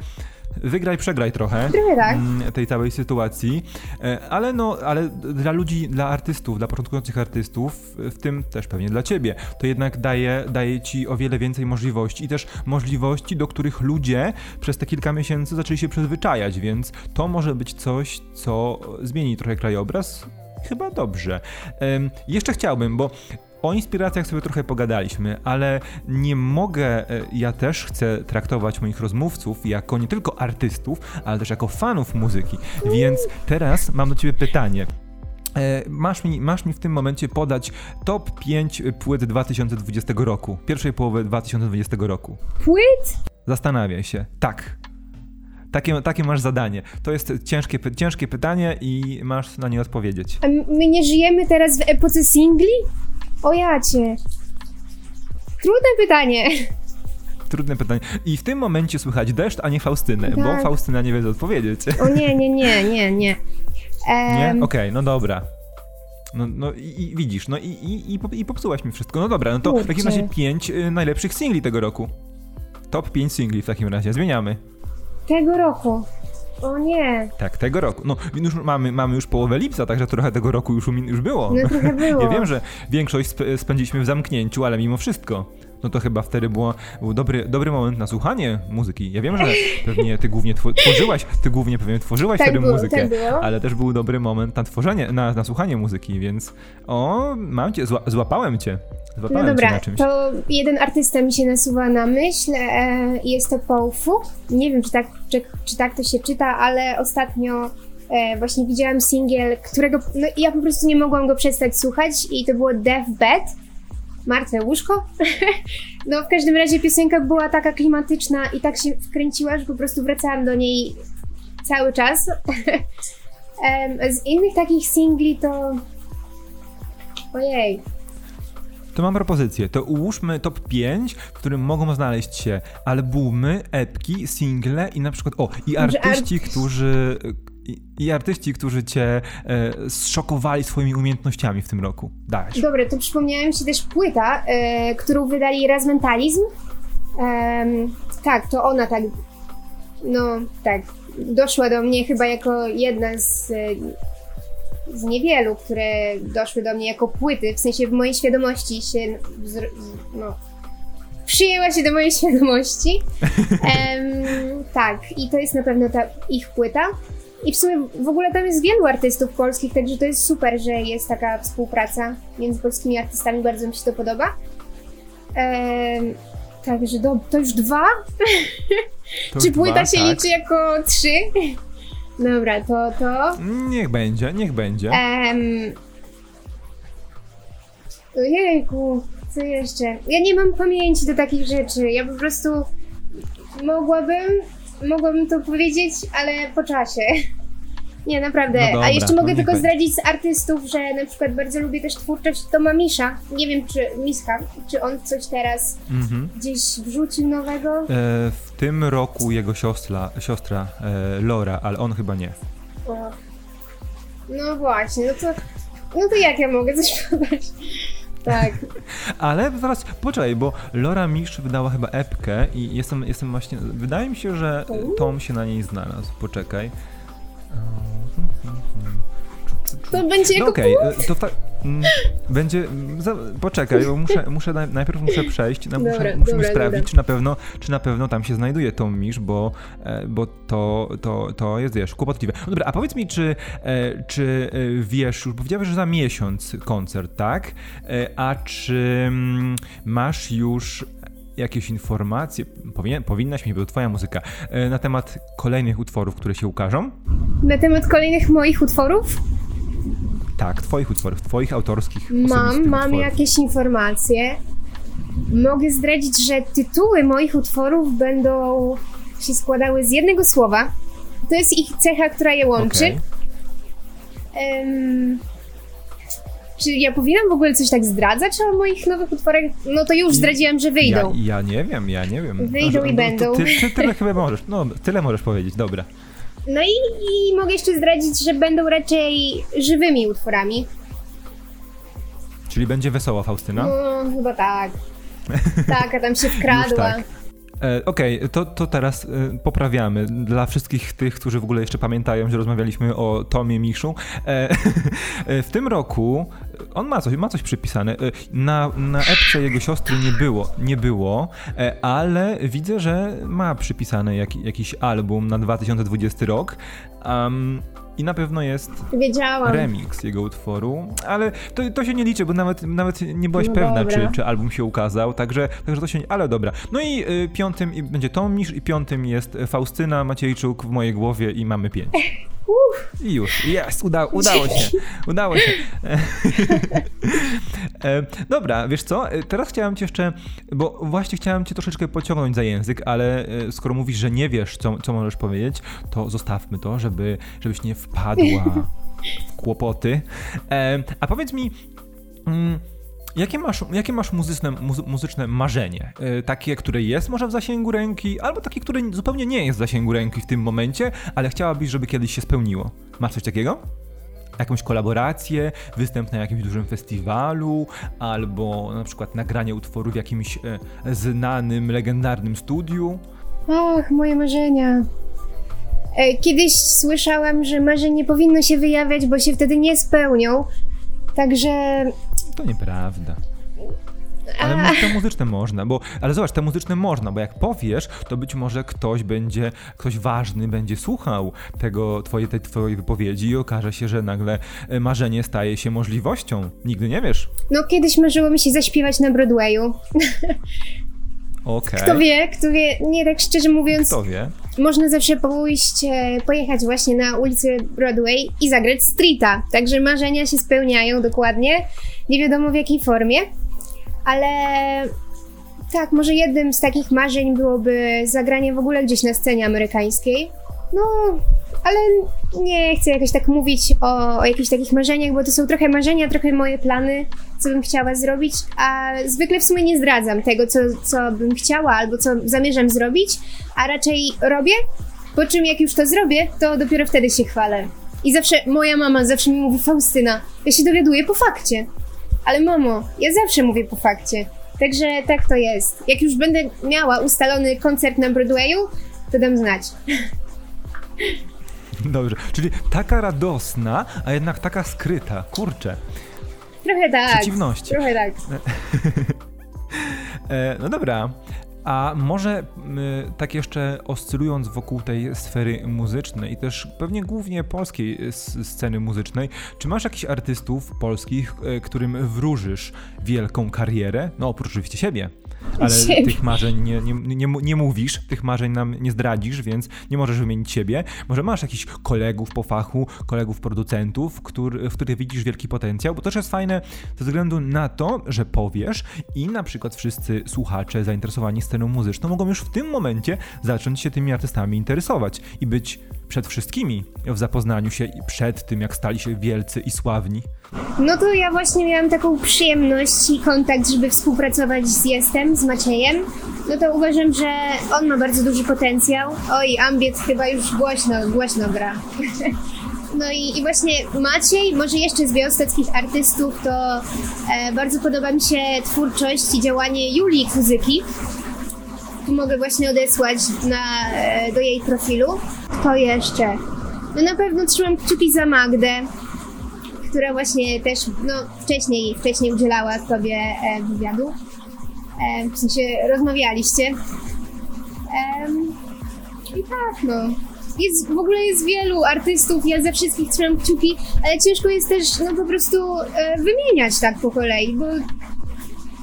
wygraj, przegraj trochę tak. mm, tej całej sytuacji, E, ale no, ale dla ludzi, dla artystów, dla początkujących artystów, w tym też pewnie dla ciebie, to jednak daje, daje ci o wiele więcej możliwości i też możliwości, do których ludzie przez te kilka miesięcy zaczęli się przyzwyczajać, więc to może być coś, co zmieni trochę krajobraz. Chyba dobrze. Jeszcze chciałbym, bo o inspiracjach sobie trochę pogadaliśmy, ale nie mogę, e, ja też chcę traktować moich rozmówców jako nie tylko artystów, ale też jako fanów muzyki. Więc teraz mam do ciebie pytanie. E, masz mi, masz mi w tym momencie podać top 5 płyt 2020 roku, pierwszej połowy 2020 roku. Płyt? Zastanawiaj się. Tak. Takie, takie masz zadanie. To jest ciężkie, ciężkie pytanie i masz na nie odpowiedzieć. A my nie żyjemy teraz w epoce singli? O jacie. Trudne pytanie. Trudne pytanie. I w tym momencie słychać deszcz, a nie Faustynę, tak. bo Faustyna nie wie co odpowiedzieć. O nie, nie, nie, nie, nie. Um... Nie? Okej, okay, no dobra. No, no i, i, widzisz, no i, i, i, i popsułaś mi wszystko. No dobra, no to Kurczę. w takim razie pięć y, najlepszych singli tego roku. Top 5 singli w takim razie, zmieniamy. Tego roku. O nie. Tak, tego roku. No, już mamy, mamy już połowę lipca, także trochę tego roku już, już było. No trochę [LAUGHS] było. ja wiem, że większość sp spędziliśmy w zamknięciu, ale mimo wszystko no to chyba wtedy było, był dobry, dobry moment na słuchanie muzyki. Ja wiem, że pewnie ty głównie tworzyłaś, ty głównie pewnie tworzyłaś tak wtedy było, muzykę, tak ale też był dobry moment na tworzenie, na, na słuchanie muzyki, więc o, mam cię, zła, złapałem cię. Złapałem no dobra, to jeden artysta mi się nasuwa na myśl, e, jest to Paul Fu. Nie wiem, czy tak, czy, czy tak to się czyta, ale ostatnio e, właśnie widziałam singiel, którego no, ja po prostu nie mogłam go przestać słuchać i to było Deathbed martwe łóżko. no w każdym razie piosenka była taka klimatyczna i tak się wkręciła, że po prostu wracałam do niej cały czas. [LAUGHS] Z innych takich singli to... Ojej, to mam propozycję. To ułóżmy top 5, w którym mogą znaleźć się albumy, epki, single i na przykład, o, i artyści, którzy, i, artyści, którzy cię e, zszokowali swoimi umiejętnościami w tym roku. Dałeś. Dobra, to przypomniała mi się też płyta, e, którą wydali Razmentalizm. E, tak, to ona tak, no tak, doszła do mnie chyba jako jedna z, z niewielu, które doszły do mnie jako płyty, w sensie w mojej świadomości się, no, przyjęła się do mojej [LAUGHS] świadomości. tak, i to jest na pewno ta ich płyta. I w sumie w ogóle tam jest wielu artystów polskich, także to jest super, że jest taka współpraca między polskimi artystami, bardzo mi się to podoba. Ehm, także do, to już dwa? To Czy płyta dwa, się tak. liczy jako trzy? Dobra, to to. Niech będzie, niech będzie. Um, ojejku, co jeszcze? Ja nie mam pamięci do takich rzeczy. Ja po prostu mogłabym mogłabym to powiedzieć, ale po czasie. Nie, naprawdę. No dobra, A jeszcze mogę no tylko zdradzić z artystów, że na przykład bardzo lubię też twórczość Toma Misza. Nie wiem, czy Miska, czy on coś teraz mhm. gdzieś wrzucił nowego? E, w tym roku jego siostra, siostra e, Laura, ale on chyba nie. O. No właśnie, no to, no to jak ja mogę coś podać? Tak. [LAUGHS] Ale zaraz, poczekaj, bo Laura Misz wydała chyba epkę i jestem, jestem właśnie, wydaje mi się, że Tom się na niej znalazł. Poczekaj. To będzie no jako Okej, okay, to tak... Będzie. Za, poczekaj, bo muszę, muszę najpierw muszę przejść. No, muszę, dobra, musimy dobra, sprawdzić, dobra. Czy, na pewno, czy na pewno tam się znajduje Tom Misz, bo, e, bo to, to, to jest wiesz, kłopotliwe. No dobra, a powiedz mi, czy, e, czy e, wiesz, już powiedziałeś, że za miesiąc koncert, tak? A czy mm, masz już jakieś informacje, powinien, powinnaś mieć, bo to twoja muzyka, na temat kolejnych utworów, które się ukażą? Na temat kolejnych moich utworów? Tak, twoich utworów, twoich autorskich. Mam, mam utworów. jakieś informacje. Mogę zdradzić, że tytuły moich utworów będą się składały z jednego słowa. To jest ich cecha, która je łączy. Okay. Um, czy ja powinnam w ogóle coś tak zdradzać o moich nowych utworach? No to już zdradziłam, że wyjdą. Ja, ja nie wiem, ja nie wiem. Wyjdą i no, będą. Ty, ty, tyle [LAUGHS] chyba możesz, no tyle możesz powiedzieć, dobra. No i, i mogę jeszcze zdradzić, że będą raczej żywymi utworami. Czyli będzie wesoła Faustyna? No, chyba tak. Tak, a tam się [LAUGHS] wkradła. tak. E, Okej, okay, to, to teraz e, poprawiamy. Dla wszystkich tych, którzy w ogóle jeszcze pamiętają, że rozmawialiśmy o Tomie Miszu. E, [LAUGHS] e, w tym roku on ma coś, ma coś przypisane. E, na, na epce jego siostry nie było, nie było, e, ale widzę, że ma przypisane jak, jakiś album na 2020 rok. Um, i na pewno jest Wiedziałam. remix jego utworu, ale to, to się nie liczy, bo nawet, nawet nie byłaś No pewna, dobra. czy, czy album się ukazał, także, także to się nie... Ale dobra. No i y, piątym i będzie Tomisz i piątym jest Faustyna Maciejczuk w mojej głowie i mamy pięć. [LAUGHS] I już, jest, uda, udało się, udało się. [LAUGHS] E, Dobra, wiesz co, e, teraz chciałem cię jeszcze, bo właśnie chciałem cię troszeczkę pociągnąć za język, ale e, skoro mówisz, że nie wiesz, co, co możesz powiedzieć, to zostawmy to, żeby, żebyś nie wpadła w kłopoty. A powiedz mi, mm, Jakie masz, jakie masz muzyczne, muzy- muzyczne marzenie? E, takie, które jest może w zasięgu ręki, albo takie, które zupełnie nie jest w zasięgu ręki w tym momencie, ale chciałabyś, żeby kiedyś się spełniło. Masz coś takiego? Jakąś kolaborację, występ na jakimś dużym festiwalu, albo na przykład nagranie utworu w jakimś e, znanym, legendarnym studiu? Ach, moje marzenia. E, Kiedyś słyszałam, że marzeń nie powinno się wyjawiać, bo się wtedy nie spełnią. Także. To nieprawda. Ale te muzyczne można, bo, ale zobacz, te muzyczne można, bo jak powiesz, to być może ktoś będzie, ktoś ważny będzie słuchał tego, twojej, tej twojej wypowiedzi i okaże się, że nagle e, marzenie staje się możliwością. Nigdy nie wiesz. no, kiedyś marzyło mi się zaśpiewać na Broadwayu. Okej. Kto wie, kto wie, nie tak szczerze mówiąc, Kto wie? można zawsze pójść, e, pojechać właśnie na ulicę Broadway i zagrać streeta. Także marzenia się spełniają dokładnie. Nie wiadomo w jakiej formie, ale tak, może jednym z takich marzeń byłoby zagranie w ogóle gdzieś na scenie amerykańskiej. No, ale nie chcę jakoś tak mówić o, o jakichś takich marzeniach, bo to są trochę marzenia, trochę moje plany, co bym chciała zrobić, a zwykle w sumie nie zdradzam tego, co, co bym chciała albo co zamierzam zrobić, a raczej robię, po czym jak już to zrobię, to dopiero wtedy się chwalę. I zawsze, moja mama zawsze mi mówi, Faustyna, ja się dowiaduję po fakcie. Ale mamo, ja zawsze mówię po fakcie. Także tak to jest. Jak już będę miała ustalony koncert na Broadwayu, to dam znać. [LAUGHS] Dobrze. Czyli taka radosna, a jednak taka skryta. Kurczę. Trochę tak. Przeciwności. Trochę tak. [LAUGHS] E, no dobra. A może tak jeszcze oscylując wokół tej sfery muzycznej i też pewnie głównie polskiej s- sceny muzycznej, czy masz jakichś artystów polskich, e, którym wróżysz wielką karierę? No oprócz oczywiście siebie. Ale Siebie. tych marzeń nie, nie, nie, nie mówisz, tych marzeń nam nie zdradzisz, więc nie możesz wymienić siebie. Może masz jakichś kolegów po fachu, kolegów producentów, który, w których widzisz wielki potencjał, bo to też jest fajne ze względu na to, że powiesz i na przykład wszyscy słuchacze zainteresowani sceną muzyczną mogą już w tym momencie zacząć się tymi artystami interesować i być przed wszystkimi w zapoznaniu się i przed tym, jak stali się wielcy i sławni. No to ja właśnie miałam taką przyjemność i kontakt, żeby współpracować z Jestem, z Maciejem. No to uważam, że on ma bardzo duży potencjał. Oj, Ambiet chyba już głośno, głośno gra. [LAUGHS] No i, i właśnie Maciej, może jeszcze z białostockich artystów, to e, bardzo podoba mi się twórczość i działanie Julii Kuzyki. Mogę właśnie odesłać na, e, do jej profilu. Kto jeszcze? No na pewno trzymam kciuki za Magdę, która właśnie też no, wcześniej, wcześniej udzielała sobie e, wywiadu. E, w sensie rozmawialiście. Em, I tak, no. Jest, w ogóle jest wielu artystów, ja ze wszystkich trzymam kciuki, ale ciężko jest też no po prostu e, wymieniać tak po kolei, bo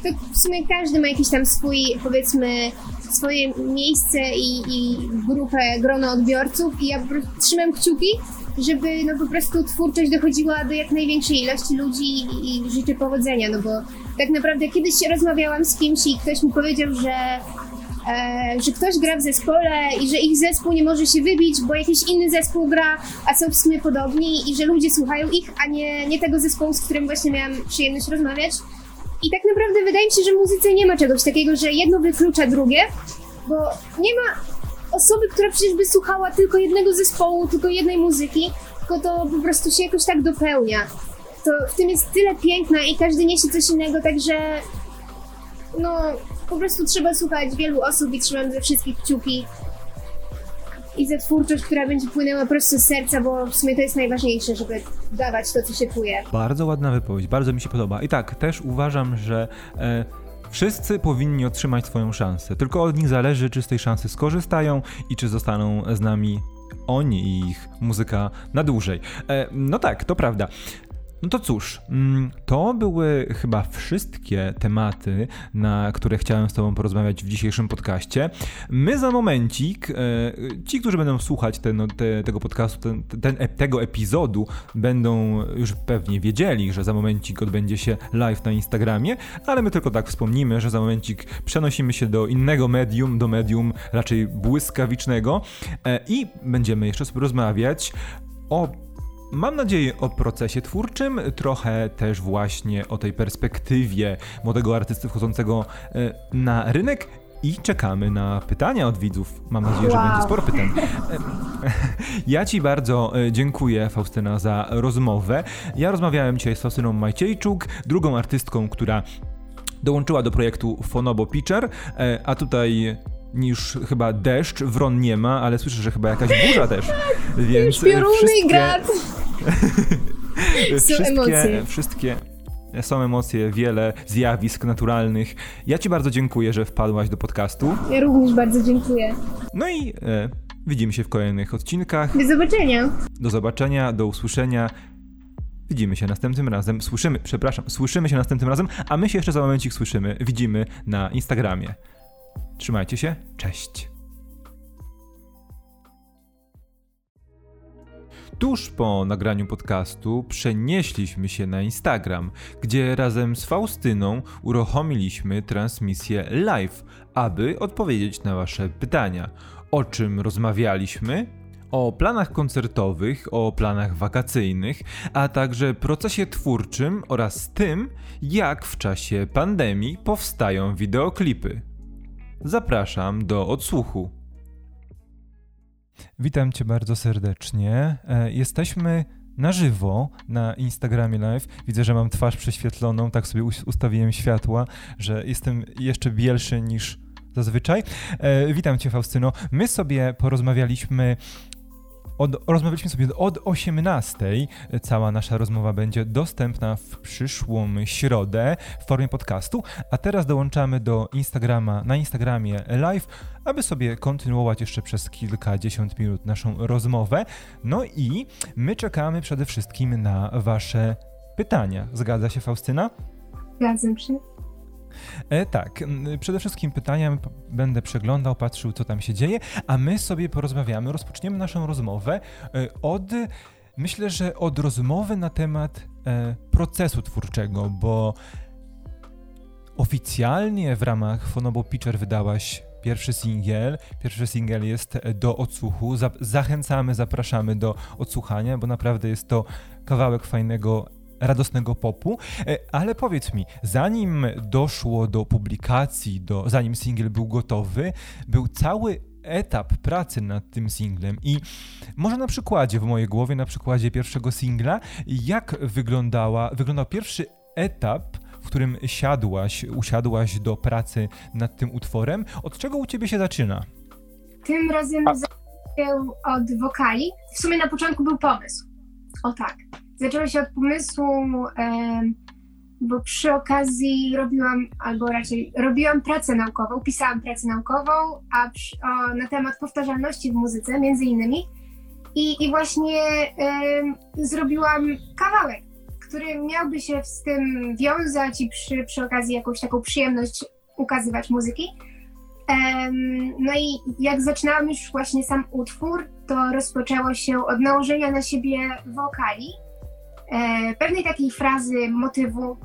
to w sumie każdy ma jakiś tam swój, powiedzmy, swoje miejsce i, i grupę, grono odbiorców i ja trzymam kciuki, żeby no po prostu twórczość dochodziła do jak największej ilości ludzi i, i życzę powodzenia, no bo tak naprawdę kiedyś rozmawiałam z kimś i ktoś mi powiedział, że e, że ktoś gra w zespole i że ich zespół nie może się wybić, bo jakiś inny zespół gra, a są w sumie podobni i że ludzie słuchają ich, a nie, nie tego zespołu, z którym właśnie miałam przyjemność rozmawiać. I tak naprawdę wydaje mi się, że w muzyce nie ma czegoś takiego, że jedno wyklucza drugie, bo nie ma osoby, która przecież by słuchała tylko jednego zespołu, tylko jednej muzyki, tylko to po prostu się jakoś tak dopełnia. To w tym jest tyle piękna i każdy niesie coś innego, także no po prostu trzeba słuchać wielu osób i trzymam ze wszystkich kciuki i za twórczość, która będzie płynęła prosto z serca, bo w sumie to jest najważniejsze, żeby dawać to, co się czuje. Bardzo ładna wypowiedź, bardzo mi się podoba. I tak, też uważam, że e, wszyscy powinni otrzymać swoją szansę. Tylko od nich zależy, czy z tej szansy skorzystają i czy zostaną z nami oni i ich muzyka na dłużej. E, no tak, to prawda. No to cóż, mm, to były chyba wszystkie tematy, na które chciałem z Tobą porozmawiać w dzisiejszym podcaście. My za momencik, e, ci, którzy będą słuchać ten, te, tego podcastu, ten, ten, tego epizodu, będą już pewnie wiedzieli, że za momencik odbędzie się live na Instagramie, ale my tylko tak wspomnimy, że za momencik przenosimy się do innego medium, do medium raczej błyskawicznego e, i będziemy jeszcze sobie rozmawiać o Mam nadzieję o procesie twórczym, trochę też właśnie o tej perspektywie młodego artysty wchodzącego e, na rynek i czekamy na pytania od widzów. Mam nadzieję, wow. że będzie sporo pytań. E, [LAUGHS] ja Ci bardzo e, dziękuję, Faustyna, za rozmowę. Ja rozmawiałem dzisiaj z Faustyną Majciejczuk, drugą artystką, która dołączyła do projektu Fonobo Pitcher, a tutaj niż chyba deszcz, wron nie ma, ale słyszę, że chyba jakaś burza też. Więc wszystkie... grad. [LAUGHS] wszystkie, emocje. wszystkie są emocje, wiele zjawisk naturalnych. Ja Ci bardzo dziękuję, że wpadłaś do podcastu. Ja również bardzo dziękuję. No i e, widzimy się w kolejnych odcinkach. Do zobaczenia. Do zobaczenia, do usłyszenia. Widzimy się następnym razem. Słyszymy, przepraszam, słyszymy się następnym razem, a my się jeszcze za momencik słyszymy, widzimy na Instagramie. Trzymajcie się, cześć. Tuż po nagraniu podcastu przenieśliśmy się na Instagram, gdzie razem z Faustyną uruchomiliśmy transmisję live, aby odpowiedzieć na Wasze pytania. O czym rozmawialiśmy? O planach koncertowych, o planach wakacyjnych, a także procesie twórczym oraz tym, jak w czasie pandemii powstają wideoklipy. Zapraszam do odsłuchu. Witam Cię bardzo serdecznie. E, jesteśmy na żywo na Instagramie Live. Widzę, że mam twarz prześwietloną, tak sobie ustawiłem światła, że jestem jeszcze bielszy niż zazwyczaj. E, witam Cię, Faustyno. My sobie porozmawialiśmy od, rozmawialiśmy sobie od 18. Cała nasza rozmowa będzie dostępna w przyszłą środę w formie podcastu, a teraz dołączamy do Instagrama, na Instagramie live, aby sobie kontynuować jeszcze przez kilkadziesiąt minut naszą rozmowę. No i my czekamy przede wszystkim na Wasze pytania. Zgadza się, Faustyna? Zgadzam się. E, tak, przede wszystkim pytania będę przeglądał, patrzył, co tam się dzieje, a my sobie porozmawiamy, rozpoczniemy naszą rozmowę e, od, myślę, że od rozmowy na temat e, procesu twórczego, bo oficjalnie w ramach Fonobo Pitcher wydałaś pierwszy singiel. Pierwszy singiel jest do odsłuchu. Zachęcamy, zapraszamy do odsłuchania, bo naprawdę jest to kawałek fajnego radosnego popu, e, ale powiedz mi, zanim doszło do publikacji, do, zanim singiel był gotowy, był cały etap pracy nad tym singlem i może na przykładzie, w mojej głowie, na przykładzie pierwszego singla, jak wyglądała, wyglądał pierwszy etap, w którym siadłaś, usiadłaś do pracy nad tym utworem. Od czego u ciebie się zaczyna? Tym razem zaczął od wokali. W sumie na początku był pomysł. O tak zaczęło się od pomysłu, bo przy okazji robiłam, albo raczej robiłam pracę naukową, pisałam pracę naukową, a przy, o, na temat powtarzalności w muzyce, między innymi. I, i właśnie zrobiłam kawałek, który miałby się z tym wiązać i przy, przy okazji jakąś taką przyjemność ukazywać muzyki. No i jak zaczynałam już właśnie sam utwór, to rozpoczęło się od nałożenia na siebie wokali pewnej takiej frazy, motywu,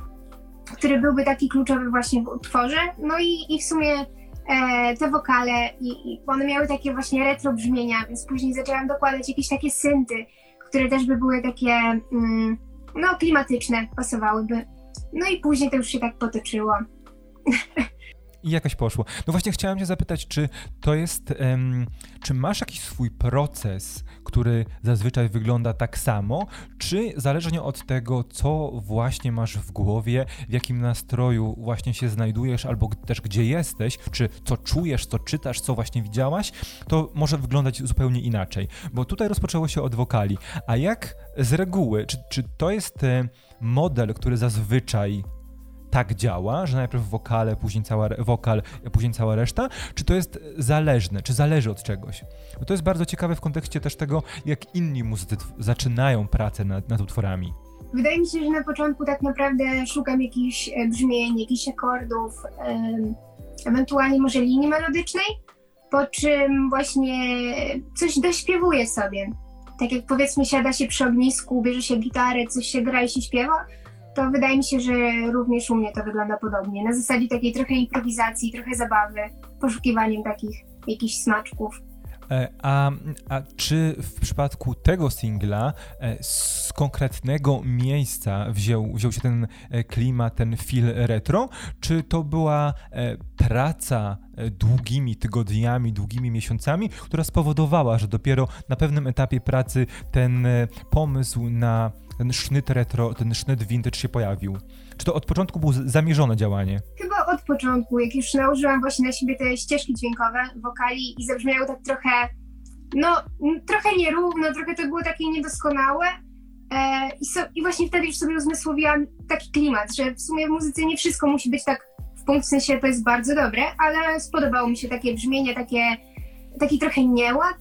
który byłby taki kluczowy właśnie w utworze. No i, i w sumie e, te wokale, i, i, one miały takie właśnie retro brzmienia, więc później zaczęłam dokładać jakieś takie synty, które też by były takie, mm, no, klimatyczne, pasowałyby. No i później to już się tak potoczyło. i jakoś poszło. No właśnie chciałem cię zapytać, czy to jest, um, czy masz jakiś swój proces, który zazwyczaj wygląda tak samo, czy zależnie od tego, co właśnie masz w głowie, w jakim nastroju właśnie się znajdujesz, albo też gdzie jesteś, czy co czujesz, co czytasz, co właśnie widziałaś, to może wyglądać zupełnie inaczej. Bo tutaj rozpoczęło się od wokali. A jak z reguły, czy, czy to jest e, model, który zazwyczaj tak działa, że najpierw wokale, później cała, wokal, później cała reszta, czy to jest zależne, czy zależy od czegoś? Bo to jest bardzo ciekawe w kontekście też tego, jak inni muzycy zaczynają pracę nad, nad utworami. Wydaje mi się, że na początku tak naprawdę szukam jakichś e, brzmień, jakichś akordów, ewentualnie może linii melodycznej, po czym właśnie coś dośpiewuję sobie. Tak jak powiedzmy siada się przy ognisku, bierze się gitarę, coś się gra i się śpiewa, to wydaje mi się, że również u mnie to wygląda podobnie. Na zasadzie takiej trochę improwizacji, trochę zabawy, poszukiwaniem takich jakichś smaczków. E, a, a czy w przypadku tego singla e, z konkretnego miejsca wziął, wziął się ten e, klimat, ten feel retro, czy to była praca długimi tygodniami, długimi miesiącami, która spowodowała, że dopiero na pewnym etapie pracy ten pomysł na ten sznyt retro, ten sznyt vintage się pojawił? Czy to od początku było zamierzone działanie? Chyba od początku, jak już nałożyłam właśnie na siebie te ścieżki dźwiękowe, wokali i zabrzmiało tak trochę, no trochę nierówno, trochę to było takie niedoskonałe. E, i, so, I właśnie wtedy już sobie uzmysłowiłam taki klimat, że w sumie w muzyce nie wszystko musi być tak w punkt, w sensie to jest bardzo dobre, ale spodobało mi się takie brzmienie, takie, taki trochę nieład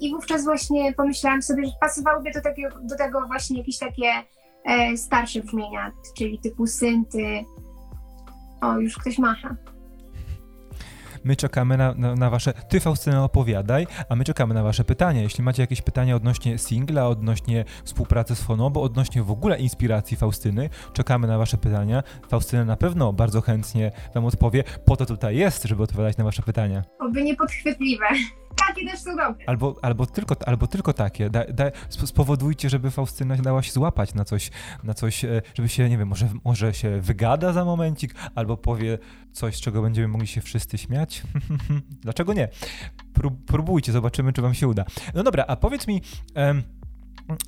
i wówczas właśnie pomyślałam sobie, że pasowałoby do, takiego, do tego właśnie jakieś takie starsze brzmienia, czyli typu synty. O, już ktoś macha. My czekamy na, na, na, wasze. Ty, Faustyna, opowiadaj, a my czekamy na wasze pytania. Jeśli macie jakieś pytania odnośnie singla, odnośnie współpracy z Fonobo, odnośnie w ogóle inspiracji Faustyny, czekamy na wasze pytania. Faustyna na pewno bardzo chętnie wam odpowie. Po to tutaj jest, żeby odpowiadać na wasze pytania. Oby niepodchwytliwe takie też są dobre. Albo, albo, tylko, albo tylko takie. Da, da, spowodujcie, żeby Faustyna dała się złapać na coś, na coś, e, żeby się, nie wiem, może, może się wygada za momencik, albo powie coś, z czego będziemy mogli się wszyscy śmiać. [LAUGHS] Dlaczego nie? próbujcie, zobaczymy, czy wam się uda. No dobra, a powiedz mi...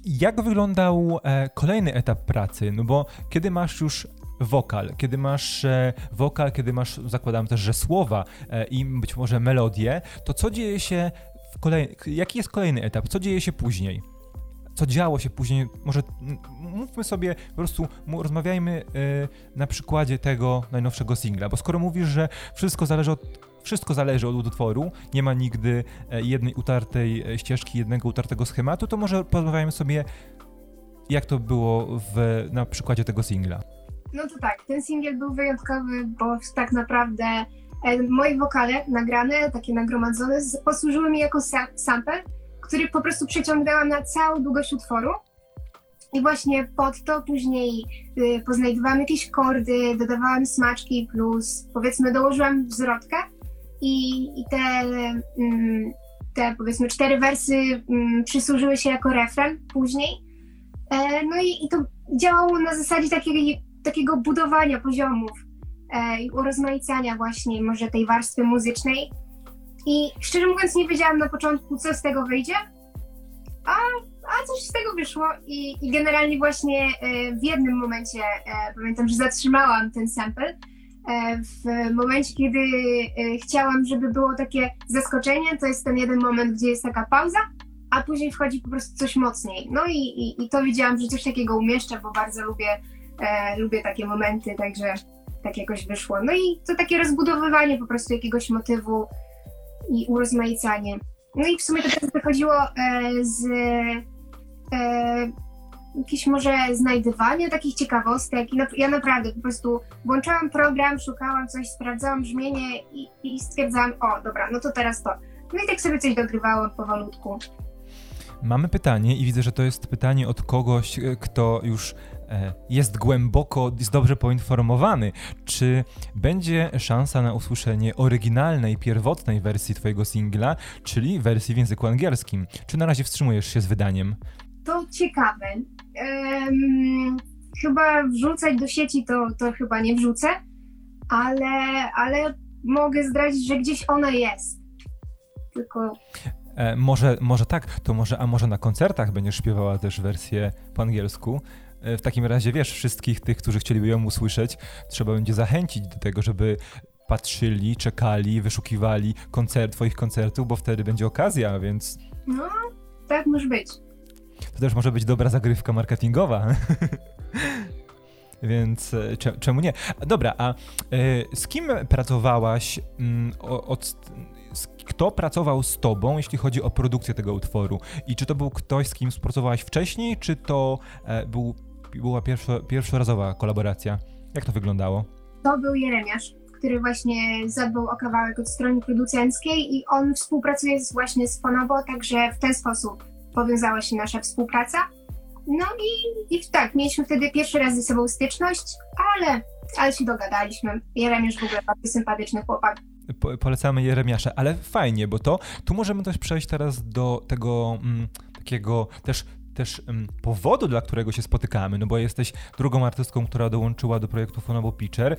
jak wyglądał e, kolejny etap pracy? No bo kiedy masz już wokal, kiedy masz e, wokal, kiedy masz, zakładam też, że słowa e, i być może melodię, to co dzieje się w kolej... jaki jest kolejny etap? Co dzieje się później? Co działo się później? Może mówmy sobie, po prostu rozmawiajmy e, na przykładzie tego najnowszego singla, bo skoro mówisz, że wszystko zależy od wszystko zależy od utworu, nie ma nigdy jednej utartej ścieżki, jednego utartego schematu, to może porozmawiajmy sobie, jak to było w, na przykładzie tego singla. No to tak, ten singiel był wyjątkowy, bo tak naprawdę e, moje wokale nagrane, takie nagromadzone, posłużyły mi jako sa sample, który po prostu przeciągnęłam na całą długość utworu. I właśnie pod to później y, poznajdowałam jakieś kordy, dodawałam smaczki plus powiedzmy dołożyłam wzrotkę i, i te, mm, te powiedzmy cztery wersy mm, przysłużyły się jako refren później. E, no i, i to działało na zasadzie takiej takiego budowania poziomów e, i urozmaicania właśnie może tej warstwy muzycznej. I szczerze mówiąc nie wiedziałam na początku, co z tego wyjdzie, a, a coś z tego wyszło i, i generalnie właśnie e, w jednym momencie e, pamiętam, że zatrzymałam ten sample, w momencie, kiedy chciałam, żeby było takie zaskoczenie, to jest ten jeden moment, gdzie jest taka pauza, a później wchodzi po prostu coś mocniej. No i, i, i to wiedziałam, że coś takiego umieszczę, bo bardzo lubię E, lubię takie momenty, także tak jakoś wyszło. No i to takie rozbudowywanie po prostu jakiegoś motywu i urozmaicanie. No i w sumie to też wychodziło e, z e, jakieś może znajdywania takich ciekawostek. I ja naprawdę po prostu włączałam program, szukałam coś, sprawdzałam brzmienie i, i stwierdzałam, o dobra, no to teraz to. No i tak sobie coś dogrywałam powolutku. Mamy pytanie i widzę, że to jest pytanie od kogoś, e, kto już jest głęboko, jest dobrze poinformowany. Czy będzie szansa na usłyszenie oryginalnej, pierwotnej wersji Twojego singla, czyli wersji w języku angielskim? Czy na razie wstrzymujesz się z wydaniem? To ciekawe. Um, chyba wrzucać do sieci to, to chyba nie wrzucę, ale, ale mogę zdradzić, że gdzieś ona jest. Tylko E, może, może tak, to może, a może na koncertach będziesz śpiewała też wersję po angielsku. E, w takim razie wiesz, wszystkich tych, którzy chcieliby ją usłyszeć, trzeba będzie zachęcić do tego, żeby patrzyli, czekali, wyszukiwali koncert, twoich koncertów, bo wtedy będzie okazja, więc... No, tak może być. To też może być dobra zagrywka marketingowa. [LAUGHS] więc e, czemu nie? Dobra, a z kim pracowałaś mm, od kto pracował z tobą, jeśli chodzi o produkcję tego utworu? I czy to był ktoś, z kim współpracowałaś wcześniej, czy to był, była pierwszo, pierwszorazowa kolaboracja? Jak to wyglądało? To był Jeremiasz, który właśnie zadbał o kawałek od strony producenckiej i on współpracuje z, właśnie z Fonobo, także w ten sposób powiązała się nasza współpraca. No i, i tak, mieliśmy wtedy pierwszy raz ze sobą styczność, ale, ale się dogadaliśmy. Jeremiasz w ogóle bardzo sympatyczny chłopak. Po, polecamy Jeremiasza, ale fajnie, bo to tu możemy też przejść teraz do tego mm, takiego też też powodu, dla którego się spotykamy, no bo jesteś drugą artystką, która dołączyła do projektu Fonobo Pitcher e,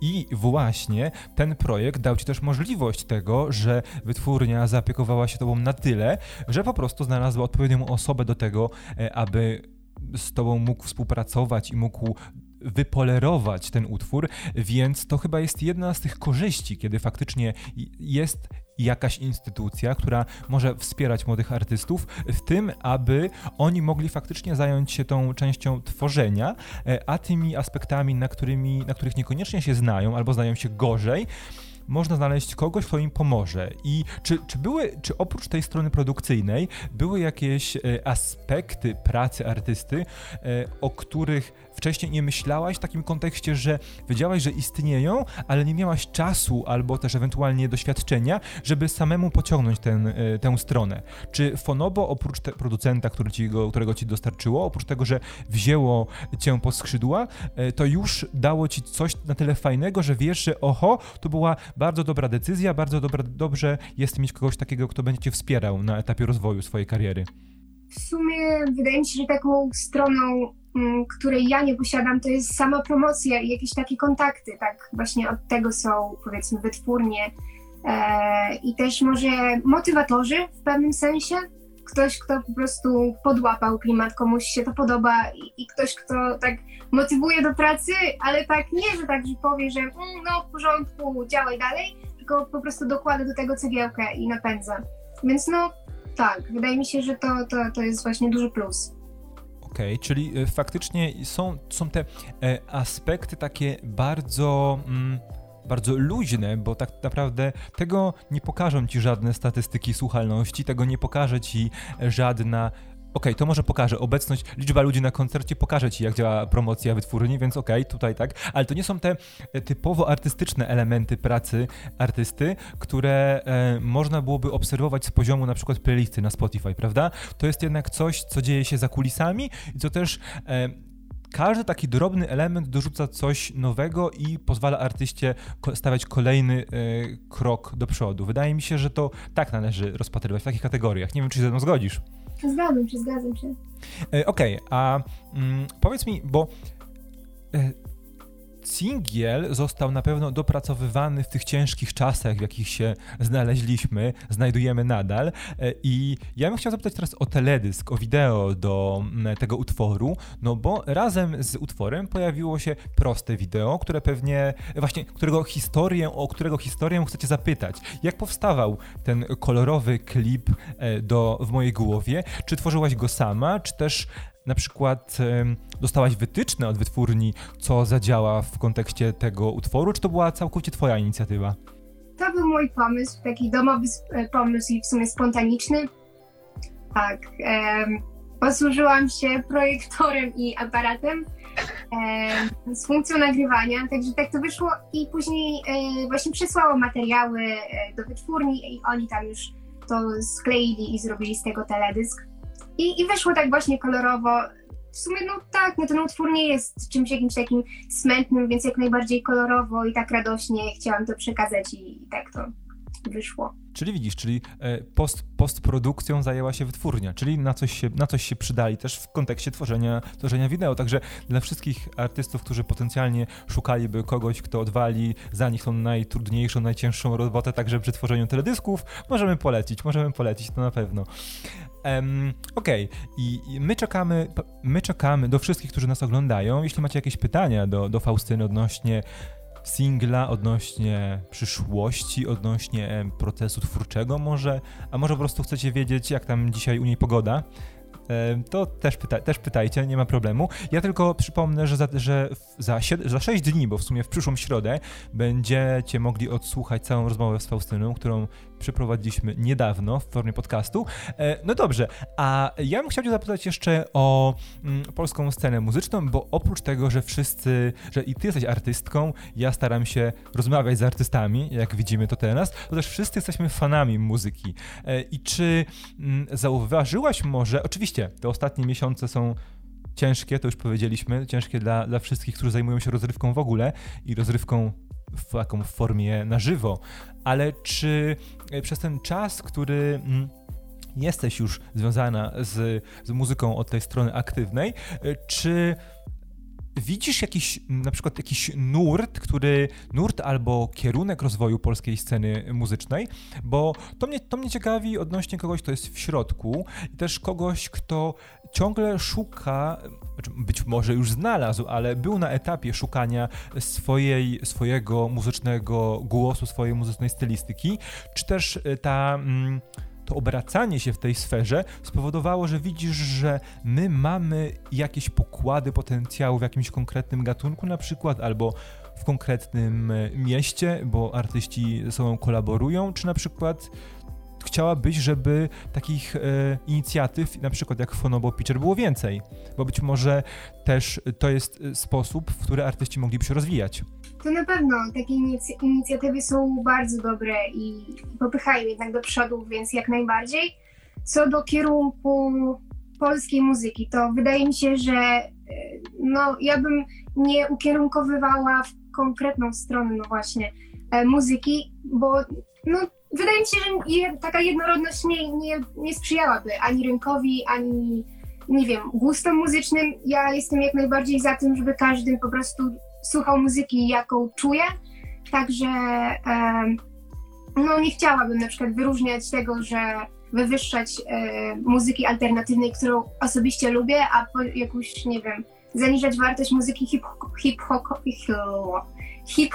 i właśnie ten projekt dał ci też możliwość tego, że wytwórnia zaopiekowała się tobą na tyle, że po prostu znalazła odpowiednią osobę do tego, e, aby z tobą mógł współpracować i mógł wypolerować ten utwór, więc to chyba jest jedna z tych korzyści, kiedy faktycznie jest jakaś instytucja, która może wspierać młodych artystów w tym, aby oni mogli faktycznie zająć się tą częścią tworzenia, e, a tymi aspektami, na, którymi, na których niekoniecznie się znają albo znają się gorzej, można znaleźć kogoś, kto im pomoże. I czy, czy były, czy oprócz tej strony produkcyjnej, były jakieś e, aspekty pracy artysty, e, o których wcześniej nie myślałaś w takim kontekście, że wiedziałaś, że istnieją, ale nie miałaś czasu albo też ewentualnie doświadczenia, żeby samemu pociągnąć ten, e, tę stronę. Czy Fonobo oprócz producenta, który ci go, którego ci dostarczyło, oprócz tego, że wzięło cię po skrzydła, to już dało ci coś na tyle fajnego, że wiesz, że oho, to była bardzo dobra decyzja, bardzo dobra, dobrze jest mieć kogoś takiego, kto będzie cię wspierał na etapie rozwoju swojej kariery. W sumie wydaje mi się, że taką stroną, mm, której ja nie posiadam, to jest sama promocja i jakieś takie kontakty. Tak, właśnie od tego są powiedzmy wytwórnie e, i też może motywatorzy w pewnym sensie, ktoś, kto po prostu podłapał klimat, komuś się to podoba i, i, ktoś, kto tak motywuje do pracy, ale tak nie, że tak, że powie, że mm, no w porządku, działaj dalej, tylko po prostu dokłada do tego cegiełkę i napędza. Więc no tak, wydaje mi się, że to, to, to jest właśnie duży plus. Okej, okay, czyli y, faktycznie są, są te e, aspekty takie bardzo... Mm bardzo luźne, bo tak naprawdę tego nie pokażą ci żadne statystyki słuchalności, tego nie pokaże ci żadna okay, to może pokaże obecność, liczba ludzi na koncercie pokaże ci, jak działa promocja wytwórni, więc okej, okay, tutaj tak, ale to nie są te e, typowo artystyczne elementy pracy artysty, które e, można byłoby obserwować z poziomu na przykład playlisty na Spotify, prawda? To jest jednak coś, co dzieje się za kulisami i co też e, każdy taki drobny element dorzuca coś nowego i pozwala artyście stawiać kolejny y, krok do przodu. Wydaje mi się, że to tak należy rozpatrywać w takich kategoriach. Nie wiem, czy się ze mną zgodzisz. Zgadzam się, zgadzam się. Y, Okej, okay, a mm, powiedz mi, bo Singiel został na pewno dopracowywany w tych ciężkich czasach, w jakich się znaleźliśmy, znajdujemy nadal. E, I ja bym chciał zapytać teraz o teledysk, o wideo do tego utworu, no bo razem z utworem pojawiło się proste wideo, które pewnie, właśnie, którego historię, o którego historię chcecie zapytać. Jak powstawał ten kolorowy klip e, do, w mojej głowie? Czy tworzyłaś go sama, czy też na przykład dostałaś wytyczne od wytwórni, co zadziała w kontekście tego utworu, czy to była całkowicie twoja inicjatywa? To był mój pomysł, taki domowy e, pomysł i w sumie spontaniczny. Tak. Um, posłużyłam się projektorem i aparatem um, z funkcją nagrywania, także tak to wyszło i później um, właśnie przysłałam materiały e, do wytwórni i oni tam już to skleili i zrobili z tego teledysk. I, I wyszło tak właśnie kolorowo. W sumie, no tak, no ten utwór nie jest czymś jakimś takim smętnym, więc jak najbardziej kolorowo i tak radośnie chciałam to przekazać i, i tak to wyszło. Czyli widzisz, czyli e, post, postprodukcją zajęła się wytwórnia, czyli na coś, się, na coś się przydali też w kontekście tworzenia, tworzenia wideo. Także dla wszystkich artystów, którzy potencjalnie szukaliby kogoś, kto odwali za nich tą najtrudniejszą, najcięższą robotę, także przy tworzeniu teledysków, możemy polecić, możemy polecić to na pewno. Um, Okej, okay. I, I, my czekamy, my czekamy do wszystkich, którzy nas oglądają. Jeśli macie jakieś pytania do, do Faustyny odnośnie singla, odnośnie przyszłości, odnośnie procesu twórczego może, a może po prostu chcecie wiedzieć, jak tam dzisiaj u niej pogoda, to też, pyta też pytajcie, nie ma problemu. Ja tylko przypomnę, że za, że za, za 6 dni, bo w sumie w przyszłą środę, będziecie mogli odsłuchać całą rozmowę z Faustyną, którą przeprowadziliśmy niedawno w formie podcastu. E, no dobrze, a ja bym chciał Cię zapytać jeszcze o mm, polską scenę muzyczną, bo oprócz tego, że wszyscy, że i Ty jesteś artystką, ja staram się rozmawiać z artystami, jak widzimy to teraz, to też wszyscy jesteśmy fanami muzyki. E, I czy mm, zauważyłaś może, oczywiście te ostatnie miesiące są ciężkie, to już powiedzieliśmy, ciężkie dla, dla wszystkich, którzy zajmują się rozrywką w ogóle i rozrywką w taką formie na żywo, ale czy e, przez ten czas, który mm, jesteś już związana z, z muzyką od tej strony aktywnej, e, czy widzisz jakiś, na przykład jakiś nurt, który, nurt albo kierunek rozwoju polskiej sceny muzycznej, bo to mnie, to mnie ciekawi odnośnie kogoś, kto jest w środku i też kogoś, kto ciągle szuka, znaczy być może już znalazł, ale był na etapie szukania swojej, swojego muzycznego głosu, swojej muzycznej stylistyki, czy też y, ta... Mm, to obracanie się w tej sferze spowodowało, że widzisz, że my mamy jakieś pokłady potencjału w jakimś konkretnym gatunku na przykład, albo w konkretnym e, mieście, bo artyści ze sobą kolaborują, czy na przykład chciałabyś, żeby takich e, inicjatyw, na przykład jak Fonobo Pitcher, było więcej, bo być może też to jest e, sposób, w który artyści mogliby się rozwijać. To na pewno takie inicjatywy są bardzo dobre i popychają jednak do przodu, więc jak najbardziej. Co do kierunku polskiej muzyki, to wydaje mi się, że e, no, ja bym nie ukierunkowywała w konkretną stronę, no właśnie, e, muzyki, bo no, wydaje mi się, że taka jednorodność nie, nie, nie sprzyjałaby ani rynkowi, ani nie wiem, gustom muzycznym. Ja jestem jak najbardziej za tym, żeby każdy po prostu słuchał muzyki, jaką czuje. Także no nie chciałabym na przykład wyróżniać tego, że wywyższać e, muzyki alternatywnej, którą osobiście lubię, a po jakąś, nie wiem, zaniżać wartość muzyki hip-hopowej. Hip hip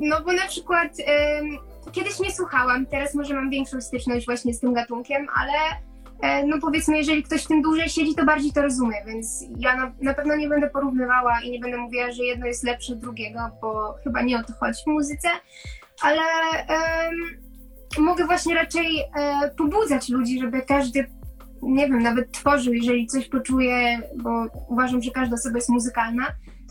no bo na przykład kiedyś nie słuchałam, teraz może mam większą styczność właśnie z tym gatunkiem, ale E, no powiedzmy, jeżeli ktoś w tym dłużej siedzi, to bardziej to rozumie, więc ja na, na pewno nie będę porównywała i nie będę mówiła, że jedno jest lepsze od drugiego, bo chyba nie o to chodzi w muzyce, ale mogę właśnie raczej um, pobudzać ludzi, żeby każdy, nie wiem, nawet tworzył, jeżeli coś poczuje, bo uważam, że każda osoba jest muzykalna,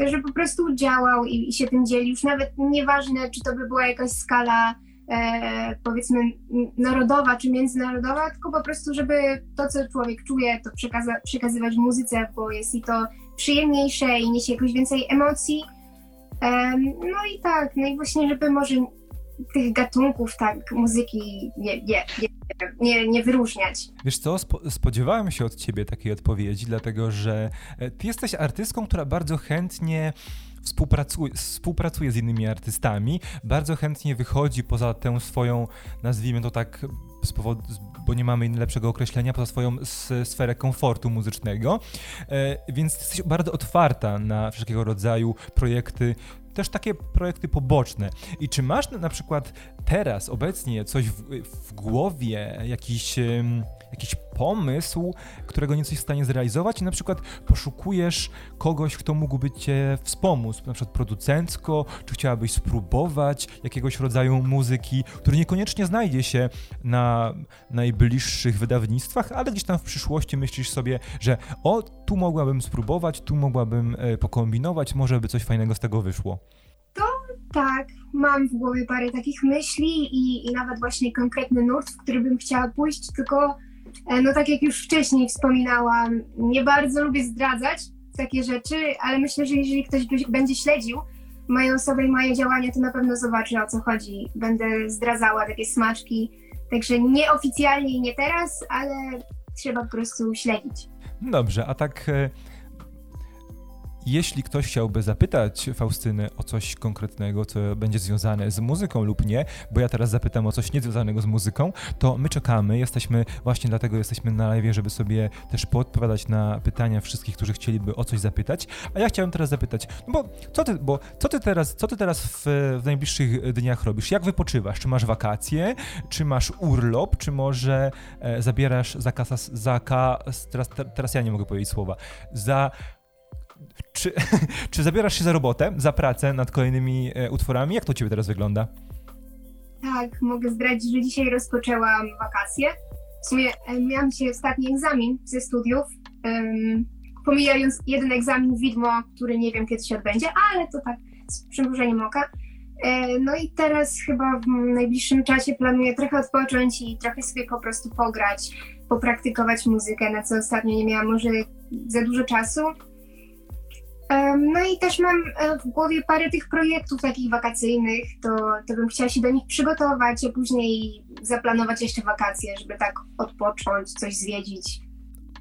żeby po prostu działał i, i się tym dzielił, już nawet nieważne, czy to by była jakaś skala e, powiedzmy narodowa czy międzynarodowa, tylko po prostu, żeby to, co człowiek czuje, to przekaza- przekazywać muzyce, bo jest i to przyjemniejsze i niesie jakoś więcej emocji. E, no i tak, no i właśnie, żeby może tych gatunków tak muzyki nie, nie, nie, nie, wyróżniać. Wiesz co, spodziewałem się od ciebie takiej odpowiedzi, dlatego że e, ty jesteś artystką, która bardzo chętnie współpracuje, współpracuje z innymi artystami, bardzo chętnie wychodzi poza tę swoją, nazwijmy to tak, z powodu, bo nie mamy lepszego określenia, poza swoją sferę komfortu muzycznego, e, więc jesteś bardzo otwarta na wszelkiego rodzaju projekty, też takie projekty poboczne. I czy masz na przykład teraz, obecnie coś w, w głowie, jakiś jakiś pomysł, którego nie jesteś w stanie zrealizować i na przykład poszukujesz kogoś, kto mógłby cię wspomóc, na przykład producencko, czy chciałabyś spróbować jakiegoś rodzaju muzyki, który niekoniecznie znajdzie się na najbliższych wydawnictwach, ale gdzieś tam w przyszłości myślisz sobie, że o, tu mogłabym spróbować, tu mogłabym e, pokombinować, może by coś fajnego z tego wyszło. To tak, mam w głowie parę takich myśli i, i nawet właśnie konkretny nurt, w który bym chciała pójść, tylko no tak jak już wcześniej wspominałam, nie bardzo lubię zdradzać takie rzeczy, ale myślę, że jeżeli ktoś będzie śledził moją osobę i moje działania, to na pewno zobaczy o co chodzi. Będę zdradzała takie smaczki, także nieoficjalnie i nie teraz, ale trzeba po prostu śledzić. Dobrze, a tak e, jeśli ktoś chciałby zapytać Faustynę o coś konkretnego, co będzie związane z muzyką lub nie, bo ja teraz zapytam o coś niezwiązanego z muzyką, to my czekamy, jesteśmy, właśnie dlatego jesteśmy na live, żeby sobie też podpowiadać na pytania wszystkich, którzy chcieliby o coś zapytać. A ja chciałem teraz zapytać, no bo co ty, bo co ty teraz, co ty teraz w, w najbliższych dniach robisz? Jak wypoczywasz? Czy masz wakacje? Czy masz urlop? Czy może e, zabierasz za kasas, za ka, teraz, teraz ja nie mogę powiedzieć słowa, za czy, [LAUGHS] czy zabierasz się za robotę, za pracę nad kolejnymi e, utworami? Jak to u ciebie teraz wygląda? Tak, mogę zdradzić, że dzisiaj rozpoczęłam wakacje. W sumie e, miałam dzisiaj ostatni egzamin ze studiów, pomijając jeden egzamin widmo, który nie wiem kiedy się odbędzie, ale to tak z przymrużeniem oka. E, no i teraz chyba w najbliższym czasie planuję trochę odpocząć i trochę sobie po prostu pograć, popraktykować muzykę, na co ostatnio nie miałam może za dużo czasu. No i też mam e, w głowie parę tych projektów takich wakacyjnych, to, to bym chciała się do nich przygotować, a później zaplanować jeszcze wakacje, żeby tak odpocząć, coś zwiedzić.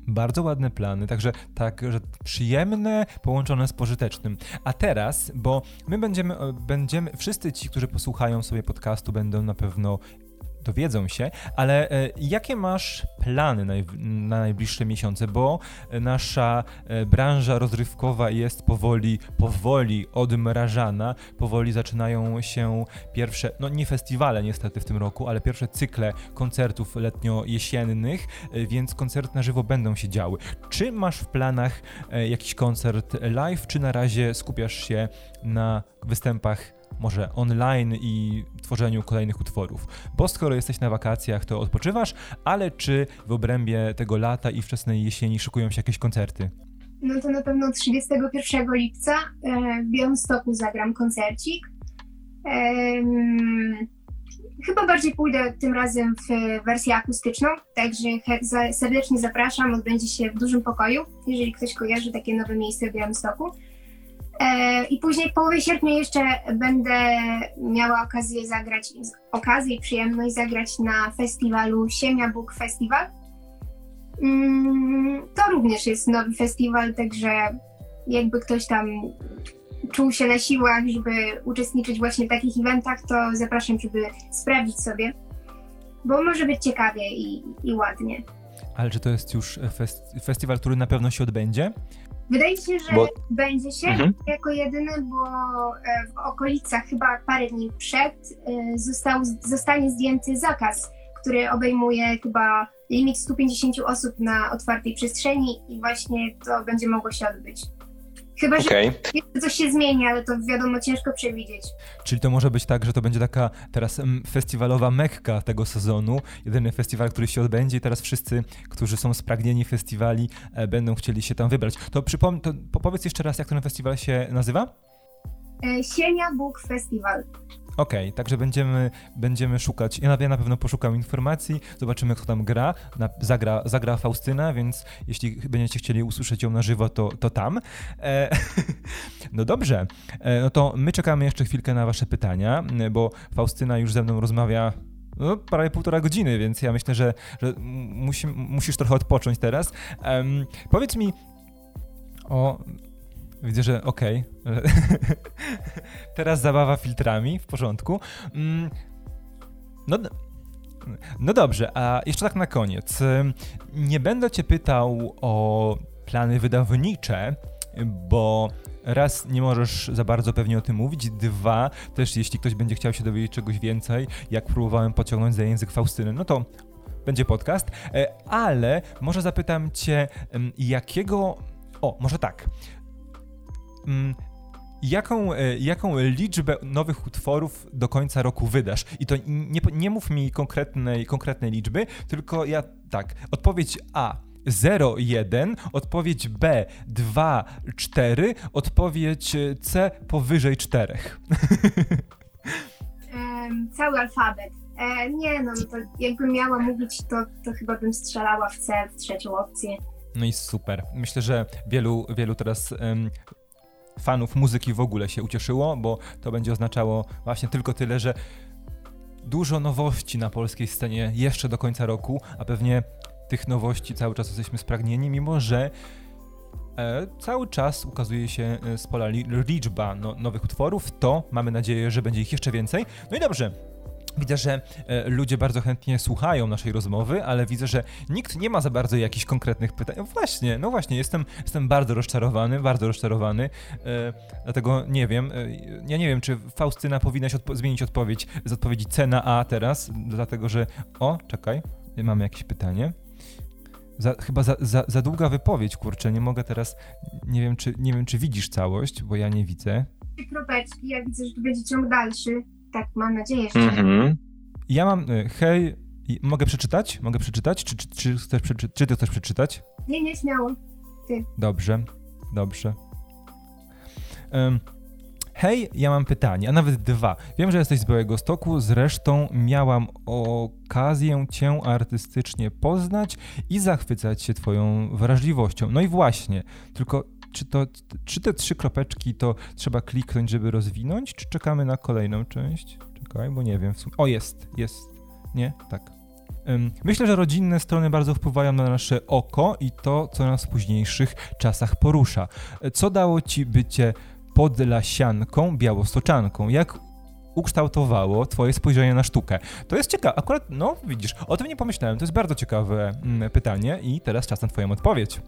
Bardzo ładne plany, także tak, że przyjemne, połączone z pożytecznym. A teraz, bo my będziemy, będziemy, wszyscy ci, którzy posłuchają sobie podcastu, będą na pewno dowiedzą się, ale e, jakie masz plany na, na najbliższe miesiące, bo nasza e, branża rozrywkowa jest powoli, powoli odmrażana, powoli zaczynają się pierwsze, no nie festiwale niestety w tym roku, ale pierwsze cykle koncertów letnio-jesiennych, e, więc koncerty na żywo będą się działy. Czy masz w planach jakiś koncert live, czy na razie skupiasz się na występach może online i tworzeniu kolejnych utworów. Bo skoro jesteś na wakacjach, to odpoczywasz, ale czy w obrębie tego lata i wczesnej jesieni szykują się jakieś koncerty? No to na pewno 31 lipca e, w Białymstoku zagram koncercik. Chyba bardziej pójdę tym razem w wersję akustyczną, także serdecznie zapraszam. Odbędzie się w dużym pokoju, jeżeli ktoś kojarzy takie nowe miejsce w Białymstoku. E, I później w połowie sierpnia jeszcze będę miała okazję zagrać, okazję i przyjemność zagrać na festiwalu Siemia Bóg Festival. Mm, to również jest nowy festiwal, także jakby ktoś tam czuł się na siłach, żeby uczestniczyć właśnie w takich eventach, to zapraszam, żeby sprawdzić sobie, bo może być ciekawie i, i ładnie. Ale czy to jest już fest festiwal, który na pewno się odbędzie? Wydaje mi się, że bo... będzie się mhm. jako jedyny, bo e, w okolicach chyba parę dni przed e, został, zostanie zdjęty zakaz, który obejmuje chyba limit 150 osób na otwartej przestrzeni i właśnie to będzie mogło się odbyć. Chyba, okay. że coś się zmieni, ale to wiadomo, ciężko przewidzieć. Czyli to może być tak, że to będzie taka teraz festiwalowa mekka tego sezonu, jedyny festiwal, który się odbędzie i teraz wszyscy, którzy są spragnieni festiwali, e, będą chcieli się tam wybrać. To przypomnę, to powiedz jeszcze raz, jak ten festiwal się nazywa? E, Sienia Bóg Festiwal. Okej, okay, także będziemy, będziemy szukać. Ja na, pewno poszukam informacji, zobaczymy, kto tam gra. Na, zagra, zagra Faustyna, więc jeśli będziecie chcieli usłyszeć ją na żywo, to, to tam. E, [LAUGHS] no dobrze, e, no to my czekamy jeszcze chwilkę na Wasze pytania, bo Faustyna już ze mną rozmawia no, prawie półtora godziny, więc ja myślę, że, że musi, musisz trochę odpocząć teraz. Um, powiedz mi o Widzę, że okej. Okay. [LAUGHS] Teraz zabawa filtrami, w porządku. Mm, no, no dobrze, a jeszcze tak na koniec. Nie będę cię pytał o plany wydawnicze, bo raz nie możesz za bardzo pewnie o tym mówić, dwa też jeśli ktoś będzie chciał się dowiedzieć czegoś więcej, jak próbowałem pociągnąć za język Faustyny, no to będzie podcast, e, ale może zapytam cię, jakiego... O, może tak. Mm, jaką, e, jaką liczbę nowych utworów do końca roku wydasz? I to nie, nie mów mi konkretnej, konkretnej liczby, tylko ja tak, odpowiedź A 0,1, odpowiedź B 2, 4, odpowiedź C powyżej 4. Um, [LAUGHS] cały alfabet. E, nie, no, no to jakbym miała mówić, to, to chyba bym strzelała w C, w trzecią opcję. No i super. Myślę, że wielu, wielu teraz um, fanów muzyki w ogóle się ucieszyło, bo to będzie oznaczało właśnie tylko tyle, że dużo nowości na polskiej scenie jeszcze do końca roku, a pewnie tych nowości cały czas jesteśmy spragnieni, mimo że e, cały czas ukazuje się e, z pola liczba no, nowych utworów, to mamy nadzieję, że będzie ich jeszcze więcej. No i dobrze, Widzę, że e, ludzie bardzo chętnie słuchają naszej rozmowy, ale widzę, że nikt nie ma za bardzo jakichś konkretnych pytań. No właśnie, no właśnie, jestem, jestem bardzo rozczarowany, bardzo rozczarowany, e, dlatego nie wiem, e, ja nie wiem, czy Faustyna powinnaś odpo zmienić odpowiedź z odpowiedzi C na A teraz, dlatego że, o, czekaj, mamy jakieś pytanie. Za, chyba za, za, za długa wypowiedź, kurczę, nie mogę teraz, nie wiem, czy, nie wiem, czy widzisz całość, bo ja nie widzę. Kropeczki, ja widzę, że tu będzie ciąg dalszy. Tak, mam nadzieję, że. Mhm. Ja mam, y, hej, mogę przeczytać? Mogę przeczytać? Czy, czy, czy, chcesz przeczy czy ty chcesz przeczytać? Nie, nie, śmiało. Ty. Dobrze, dobrze. Um, hej, ja mam pytanie, a nawet dwa. Wiem, że jesteś z Białego Stoku, zresztą miałam okazję cię artystycznie poznać i zachwycać się twoją wrażliwością. No i właśnie, tylko czy, to, czy te trzy kropeczki to trzeba kliknąć, żeby rozwinąć, czy czekamy na kolejną część? Czekaj, bo nie wiem w sumie. O, jest, jest. Nie? Tak. Myślę, że rodzinne strony bardzo wpływają na nasze oko i to, co nas w późniejszych czasach porusza. Co dało ci bycie podlasianką, białostoczanką? Jak ukształtowało twoje spojrzenie na sztukę? To jest ciekawe, akurat, no widzisz, o tym nie pomyślałem, to jest bardzo ciekawe mm, pytanie i teraz czas na twoją odpowiedź.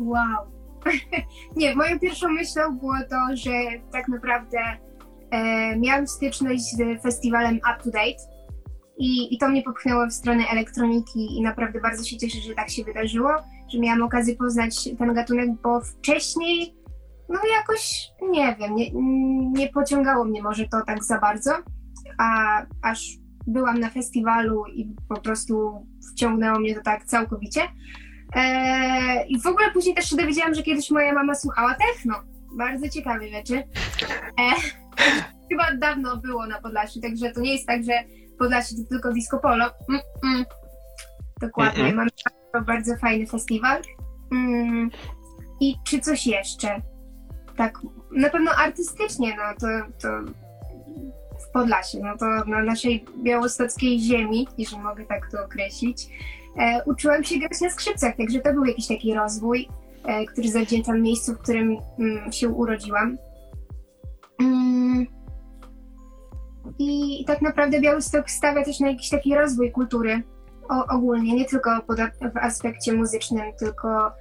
Wow, [LAUGHS] nie, moją pierwszą myślą było to, że tak naprawdę e, miałam styczność z festiwalem Up to Date i, i to mnie popchnęło w stronę elektroniki i naprawdę bardzo się cieszę, że tak się wydarzyło, że miałam okazję poznać ten gatunek, bo wcześniej no jakoś, nie wiem, nie, nie pociągało mnie może to tak za bardzo, a aż byłam na festiwalu i po prostu wciągnęło mnie to tak całkowicie. Eee, I w ogóle później też się dowiedziałam, że kiedyś moja mama słuchała techno. Bardzo ciekawe rzeczy. Eee, [LAUGHS] chyba dawno było na Podlasiu, także to nie jest tak, że Podlasie to tylko disco polo. Mm, mm. Dokładnie, mm bardzo fajny festiwal. Mm. I czy coś jeszcze? Tak, na pewno artystycznie, no to, to w Podlasie, no to na naszej białostockiej ziemi, jeżeli mogę tak to określić, uczyłam się grać na skrzypcach, także to był jakiś taki rozwój, e, który zawdzięczam miejscu, w którym mm, się urodziłam. Mm. I tak naprawdę Białystok stawia też na jakiś taki rozwój kultury ogólnie, nie tylko w aspekcie muzycznym, tylko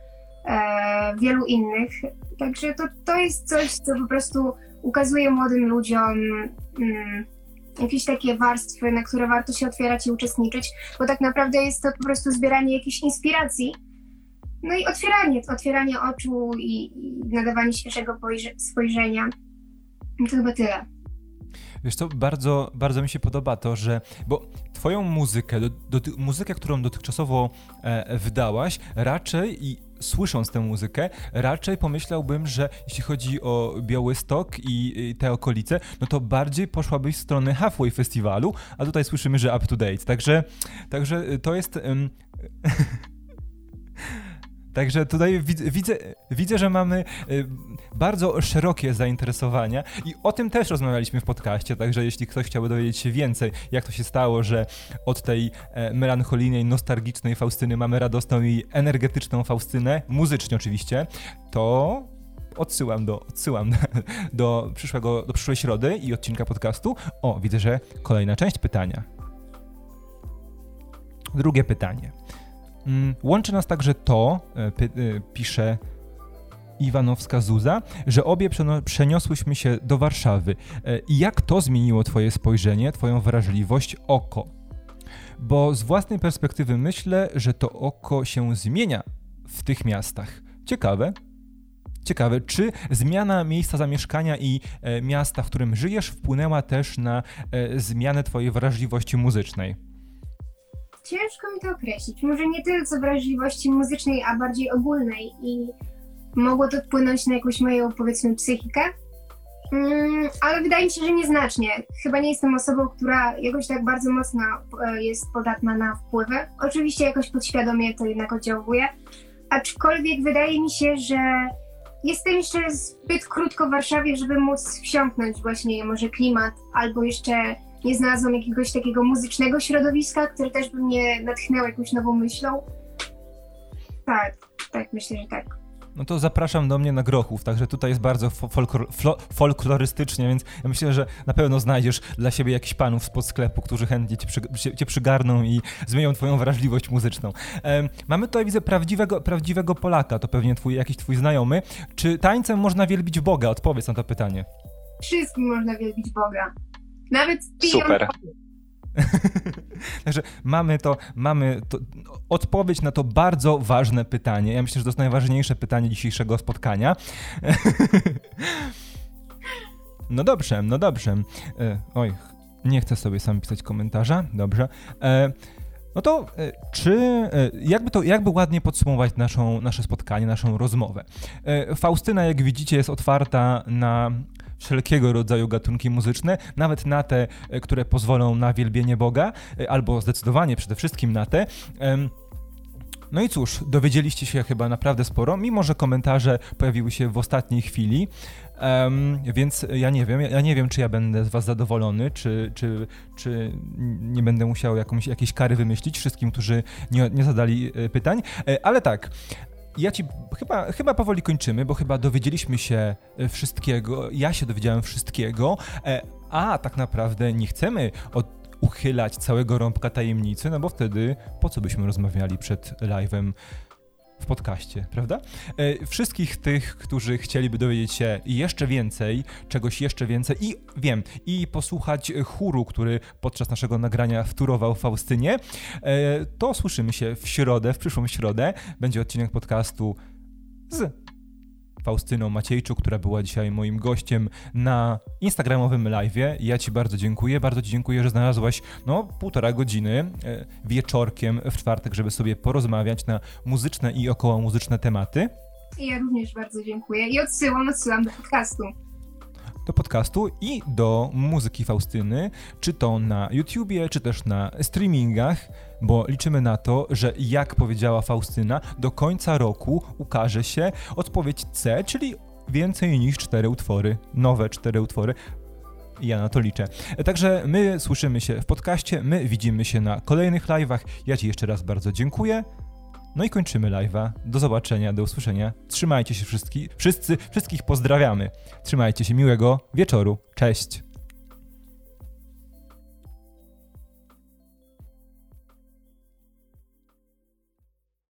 e, wielu innych. Także to, to jest coś, co po prostu ukazuje młodym ludziom mm, jakieś takie warstwy, na które warto się otwierać i uczestniczyć, bo tak naprawdę jest to po prostu zbieranie jakiejś inspiracji. No i otwieranie, otwieranie oczu i, i nadawanie świeżego spojrzenia. To chyba tyle. Wiesz co, bardzo, bardzo mi się podoba to, że, bo twoją muzykę, do, do, muzykę, którą dotychczasowo e, wydałaś, raczej i słysząc tę muzykę, raczej pomyślałbym, że jeśli chodzi o Białystok i, te okolice, no to bardziej poszłabyś w stronę Halfway Festiwalu, a tutaj słyszymy, że up to date. Także, także to jest... Um, [LAUGHS] Także tutaj widzę, widzę, że mamy y, bardzo szerokie zainteresowania i o tym też rozmawialiśmy w podcaście, także jeśli ktoś chciałby dowiedzieć się więcej, jak to się stało, że od tej e, melancholijnej, nostalgicznej Faustyny mamy radosną i energetyczną Faustynę, muzycznie oczywiście, to odsyłam do, odsyłam [LAUGHS] do, przyszłego, do przyszłej środy i odcinka podcastu. O, widzę, że kolejna część pytania. Drugie pytanie. Mm, łączy nas także to, e, e, pisze Iwanowska Zuza, że obie przeniosłyśmy się do Warszawy. E, jak to zmieniło Twoje spojrzenie, Twoją wrażliwość, oko? Bo z własnej perspektywy myślę, że to oko się zmienia w tych miastach. Ciekawe. Ciekawe, czy zmiana miejsca zamieszkania i miasta, w którym żyjesz, wpłynęła też na zmianę Twojej wrażliwości muzycznej? Ciężko mi to określić. Może nie tyle co wrażliwości muzycznej, a bardziej ogólnej i mogło to wpłynąć na jakąś moją, powiedzmy, psychikę. Mm, ale wydaje mi się, że nieznacznie. Chyba nie jestem osobą, która jakoś tak bardzo mocno e, jest podatna na wpływy. Oczywiście jakoś podświadomie to jednak oddziałuje. Aczkolwiek wydaje mi się, że jestem jeszcze zbyt krótko w Warszawie, żeby móc wsiąknąć właśnie może klimat albo jeszcze nie znalazłam jakiegoś takiego muzycznego środowiska, które też by mnie natchnęło jakąś nową myślą. Tak, tak, myślę, że tak. no to zapraszam do mnie na Grochów, także tutaj jest bardzo folklor, folklorystycznie, więc ja myślę, że na pewno znajdziesz dla siebie jakichś panów spod sklepu, którzy chętnie cię, przy, cię przygarną i zmienią twoją wrażliwość muzyczną. E, mamy tutaj, widzę, prawdziwego, prawdziwego Polaka, to pewnie twój, jakiś twój znajomy. Czy tańcem można wielbić Boga? Odpowiedz na to pytanie. Wszystkim można wielbić Boga. Nawet Super. [LAUGHS] Także mamy to, mamy to, odpowiedź na to bardzo ważne pytanie. Ja myślę, że to jest najważniejsze pytanie dzisiejszego spotkania. [LAUGHS] no dobrze, no dobrze. E, oj, nie chcę sobie sam pisać komentarza. Dobrze. E, no to e, czy, jakby to, jakby ładnie podsumować naszą, nasze spotkanie, naszą rozmowę? Faustyna, jak widzicie, jest otwarta na wszelkiego rodzaju gatunki muzyczne, nawet na te, e, które pozwolą na wielbienie Boga, e, albo zdecydowanie przede wszystkim na te. No i cóż, dowiedzieliście się chyba naprawdę sporo, mimo że komentarze pojawiły się w ostatniej chwili, um, więc ja nie wiem, ja nie wiem, czy ja będę z was zadowolony, czy, czy, czy nie będę musiał jakąś, jakieś kary wymyślić wszystkim, którzy nie, nie zadali e, pytań, ale tak, ja ci chyba, chyba powoli kończymy, bo chyba dowiedzieliśmy się e, wszystkiego. Ja się dowiedziałem wszystkiego, e, a tak naprawdę nie chcemy od uchylać całego rąbka tajemnicy, no bo wtedy po co byśmy rozmawiali przed live'em w podcaście, prawda? E, wszystkich tych, którzy chcieliby dowiedzieć się jeszcze więcej, czegoś jeszcze więcej i wiem, i posłuchać chóru, który podczas naszego nagrania wturował Faustynie, e, to słyszymy się w środę, w przyszłą środę. Będzie odcinek podcastu z Faustyną Maciejczuk, która była dzisiaj moim gościem na instagramowym live'ie. Ja Ci bardzo dziękuję, bardzo Ci dziękuję, że znalazłaś no półtora godziny e, wieczorkiem w czwartek, żeby sobie porozmawiać na muzyczne i około muzyczne tematy. Ja również bardzo dziękuję i odsyłam, odsyłam do podcastu do podcastu i do muzyki Faustyny, czy to na YouTubie, czy też na streamingach, bo liczymy na to, że jak powiedziała Faustyna, do końca roku ukaże się odpowiedź C, czyli więcej niż cztery utwory, nowe cztery utwory. Ja na to liczę. Także my słyszymy się w podcaście, my widzimy się na kolejnych live'ach. Ja Ci jeszcze raz bardzo dziękuję. No i kończymy live'a. Do zobaczenia, do usłyszenia. Trzymajcie się wszyscy, wszyscy, wszystkich pozdrawiamy. Trzymajcie się, miłego wieczoru. Cześć.